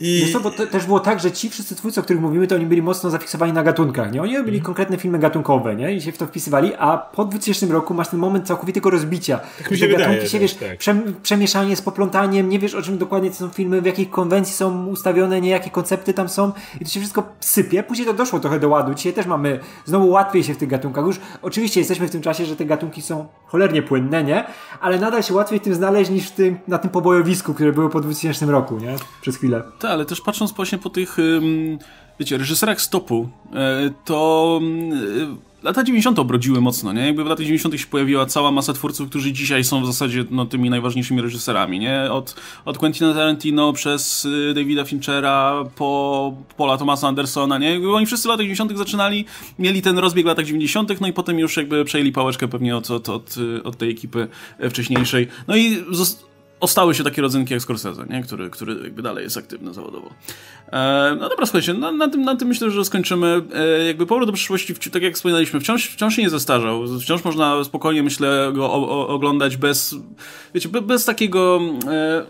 I... Wiesz co, bo to też było tak, że ci wszyscy twórcy, o których mówimy, to oni byli mocno zafiksowani na gatunkach, nie? Oni robili mm. konkretne filmy gatunkowe, nie? I się w to wpisywali, a po 2000 roku masz ten moment całkowitego rozbicia. Tak mi się wydaje, gatunki się, wiesz, tak. przemieszanie z poplątaniem, nie wiesz o czym dokładnie to są filmy, w jakiej konwencji są ustawione, nie? Jakie koncepty tam są i to się wszystko sypie. Później to doszło trochę do ładu. Dzisiaj też mamy, znowu łatwiej się w tych gatunkach. Już oczywiście jesteśmy w tym czasie, że te gatunki są cholernie płynne, nie? Ale nadal się łatwiej w tym znaleźć niż w tym, na tym pobojowisku, które było po 2000 roku, nie? Przez chwilę. Ale też patrząc właśnie po tych, wiecie, reżyserach stopu, e, to lata 90. obrodziły mocno, nie? Jakby w latach 90. się pojawiła cała masa twórców, którzy dzisiaj są w zasadzie no, tymi najważniejszymi reżyserami, nie? Od, od Quentina Tarantino przez y, Davida Finchera po Paula Thomasa Andersona, nie? Jakby oni wszyscy w latach 90. zaczynali, mieli ten rozbieg w latach 90., no i potem już jakby przejęli pałeczkę pewnie od, od, od, od tej ekipy wcześniejszej. No i ostały się takie rodzynki jak Scorsese, nie? Który, który jakby dalej jest aktywny zawodowo. E, no dobra, słuchajcie, na, na, tym, na tym myślę, że skończymy. E, jakby powrót do przyszłości, tak jak wspominaliśmy, wciąż, wciąż się nie zestarzał. Wciąż można spokojnie, myślę, go o, o, oglądać bez, wiecie, bez, bez takiego...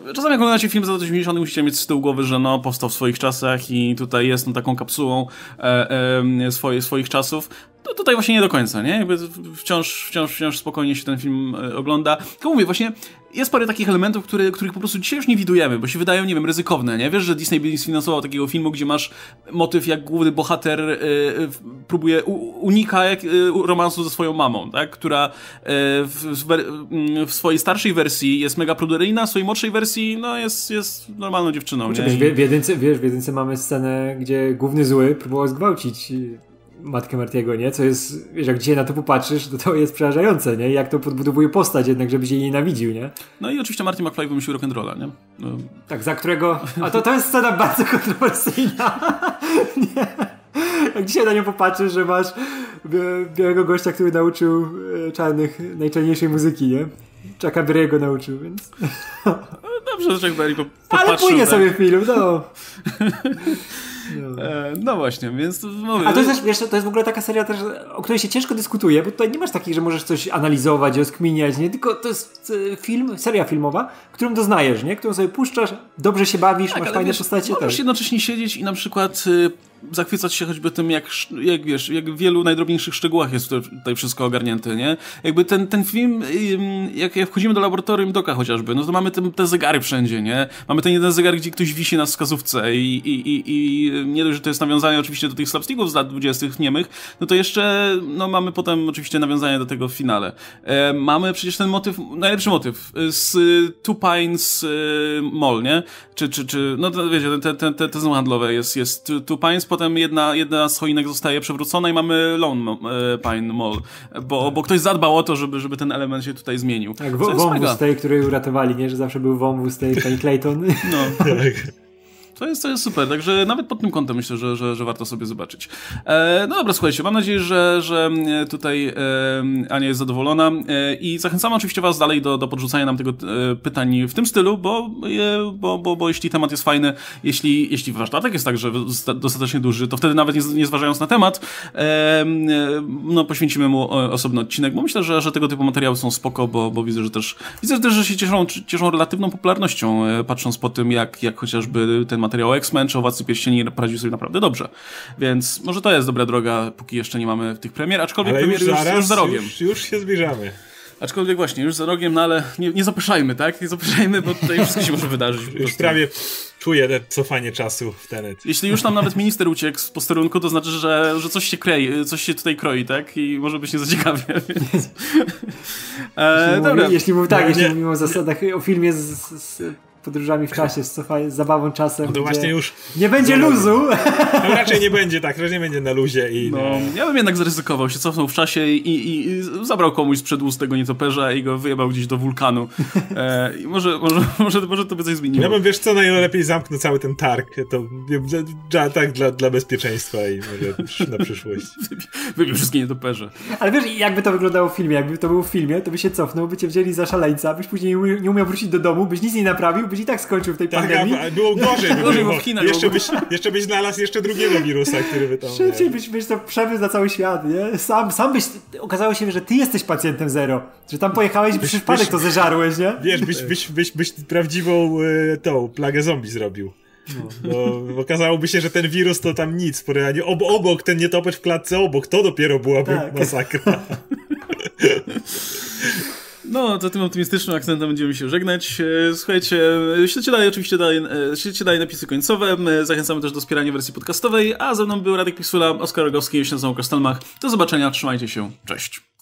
E, czasami jak oglądacie film z lat 80 musicie mieć z tyłu głowy, że no, powstał w swoich czasach i tutaj jest no, taką kapsułą e, e, swoje, swoich czasów. To tutaj właśnie nie do końca, nie? Jakby wciąż, wciąż, wciąż spokojnie się ten film e, ogląda. Tylko mówię, właśnie jest parę takich elementów, które, których po prostu dzisiaj już nie widujemy, bo się wydają, nie wiem, ryzykowne, nie? Wiesz, że Disney by sfinansował takiego filmu, gdzie masz motyw, jak główny bohater y, próbuje, u, unika jak, y, romansu ze swoją mamą, tak? Która y, w, w, w, swojej starszej wersji jest mega pruderyjna, w swojej młodszej wersji, no, jest, jest normalną dziewczyną, nie? Wiesz, w, jedynce, wiesz, w jedynce mamy scenę, gdzie główny zły próbował zgwałcić matkę Martiego, nie? Co jest, wiesz, jak dzisiaj na to popatrzysz, to to jest przerażające, nie? Jak to podbudowuje postać jednak, żebyś jej nienawidził, nie? No i oczywiście Martin McFly wymyślił rock'n'rolla, nie? No. Tak, za którego... A to, to jest scena bardzo kontrowersyjna. nie. Jak dzisiaj na nią popatrzysz, że masz białego gościa, który nauczył e, czarnych najczarniejszej muzyki, nie? Chucka Berry'ego nauczył, więc... No dobrze, że Chuck Berry Ale płynie tak? sobie film, no. No. E, no właśnie, więc mówię. A to jest, też, wiesz, to jest w ogóle taka seria też, o której się ciężko dyskutuje, bo tutaj nie masz takich, że możesz coś analizować, rozkminiać, nie? Tylko to jest e, film, seria filmowa, którą doznajesz, nie? Którą sobie puszczasz, dobrze się bawisz, tak, masz fajne wiesz, postacie. Możesz też. jednocześnie siedzieć i na przykład y, zachwycać się choćby tym, jak, jak wiesz, jak w wielu najdrobniejszych szczegółach jest tutaj wszystko ogarnięte, nie? Jakby ten, ten film, jak, wchodzimy do laboratorium Doka chociażby, no to mamy te, te zegary wszędzie, nie? Mamy ten jeden zegar, gdzie ktoś wisi na wskazówce i, i, i, i nie dość, że to jest nawiązanie oczywiście do tych slapsticków z lat 20. niemych, no to jeszcze, no mamy potem oczywiście nawiązanie do tego w finale. E, mamy przecież ten motyw, najlepszy motyw z Two Pines e, Mall, nie? Czy, czy, czy, no to wiecie, te, te, te, te handlowe jest, jest Two Pines, potem jedna, jedna z choinek zostaje przewrócona i mamy Lone e, Pine Mall, bo, bo ktoś zadbał o to, żeby, żeby ten element się tutaj zmienił. Tak, wąwóz tej, który uratowali, nie? Że zawsze był wąwóz tej pani Clayton. No. tak. To jest, to jest super, także nawet pod tym kątem myślę, że, że, że warto sobie zobaczyć. E, no dobra, słuchajcie, mam nadzieję, że, że tutaj e, Ania jest zadowolona e, i zachęcamy oczywiście was dalej do, do podrzucania nam tego e, pytań w tym stylu, bo, bo, bo, bo jeśli temat jest fajny, jeśli, jeśli warsztatek jest także dostatecznie duży, to wtedy nawet nie, nie zważając na temat, e, no poświęcimy mu osobny odcinek, bo myślę, że, że tego typu materiały są spoko, bo, bo widzę, że też widzę też, że się cieszą, cieszą relatywną popularnością, e, patrząc po tym, jak, jak chociażby ten materiał X-Men czy o Władcy Pierścieni poradził sobie naprawdę dobrze. Więc może to jest dobra droga, póki jeszcze nie mamy tych premier, aczkolwiek ale premier już, już, już za rogiem. Już, już się zbliżamy. Aczkolwiek właśnie, już za rogiem, no ale nie, nie zapyszajmy, tak? Nie zapyszajmy, bo tutaj wszystko się może wydarzyć. Już prawie czuję te cofanie czasu w Tenet. Jeśli już tam nawet minister uciekł z posterunku, to znaczy, że, że coś się kroi, coś się tutaj kroi, tak? I może być niezaciekawie. Więc... e, jeśli dobra. Mówi, jeśli mów, tak, no, jeśli mówimy o zasadach, o filmie z, z, podróżami w czasie, z, z zabawą czasem. No to właśnie już. Nie będzie luzu! No raczej nie będzie tak, raczej nie będzie na luzie i. No, ja bym jednak zaryzykował, się cofnął w czasie i, i, i zabrał komuś sprzed ust tego nietoperza i go wyjebał gdzieś do wulkanu. E, I może, może, może, może to by coś zmieniło. Ja bym wiesz co, najlepiej zamknął cały ten targ. To dla, tak dla, dla bezpieczeństwa i może na przyszłość. Wybierz wszystkie nietoperze. Ale wiesz, jakby to wyglądało w filmie, jakby to było w filmie, to by się cofnął, by cię wzięli za szaleńca, byś później nie umiał wrócić do domu, byś nic nie naprawił, byś i tak skończył w tej tak, pandemii. A, było gorzej. By gorzej było. w Chinach jeszcze, byś, jeszcze byś znalazł jeszcze drugiego wirusa, który by tam... Szybciej byś, byś to przebył na cały świat, nie? Sam, sam byś... Okazało się, że ty jesteś pacjentem zero. Że tam pojechałeś i przy przypadek to zeżarłeś, nie? Wiesz, byś, byś, byś, byś prawdziwą y, tą plagę zombie zrobił. No. Bo okazałoby się, że ten wirus to tam nic, ob obok, ten nietoperz w klatce obok, to dopiero byłaby tak. masakra. No, to tym optymistycznym akcentem będziemy się żegnać. E, słuchajcie, śledźcie dalej oczywiście dalej, e, śledźcie dalej napisy końcowe. Zachęcamy też do wspierania wersji podcastowej, a ze mną był Radek Pisula, Oskar Rogowski, się nazywam Kostelmach. Do zobaczenia, trzymajcie się, cześć.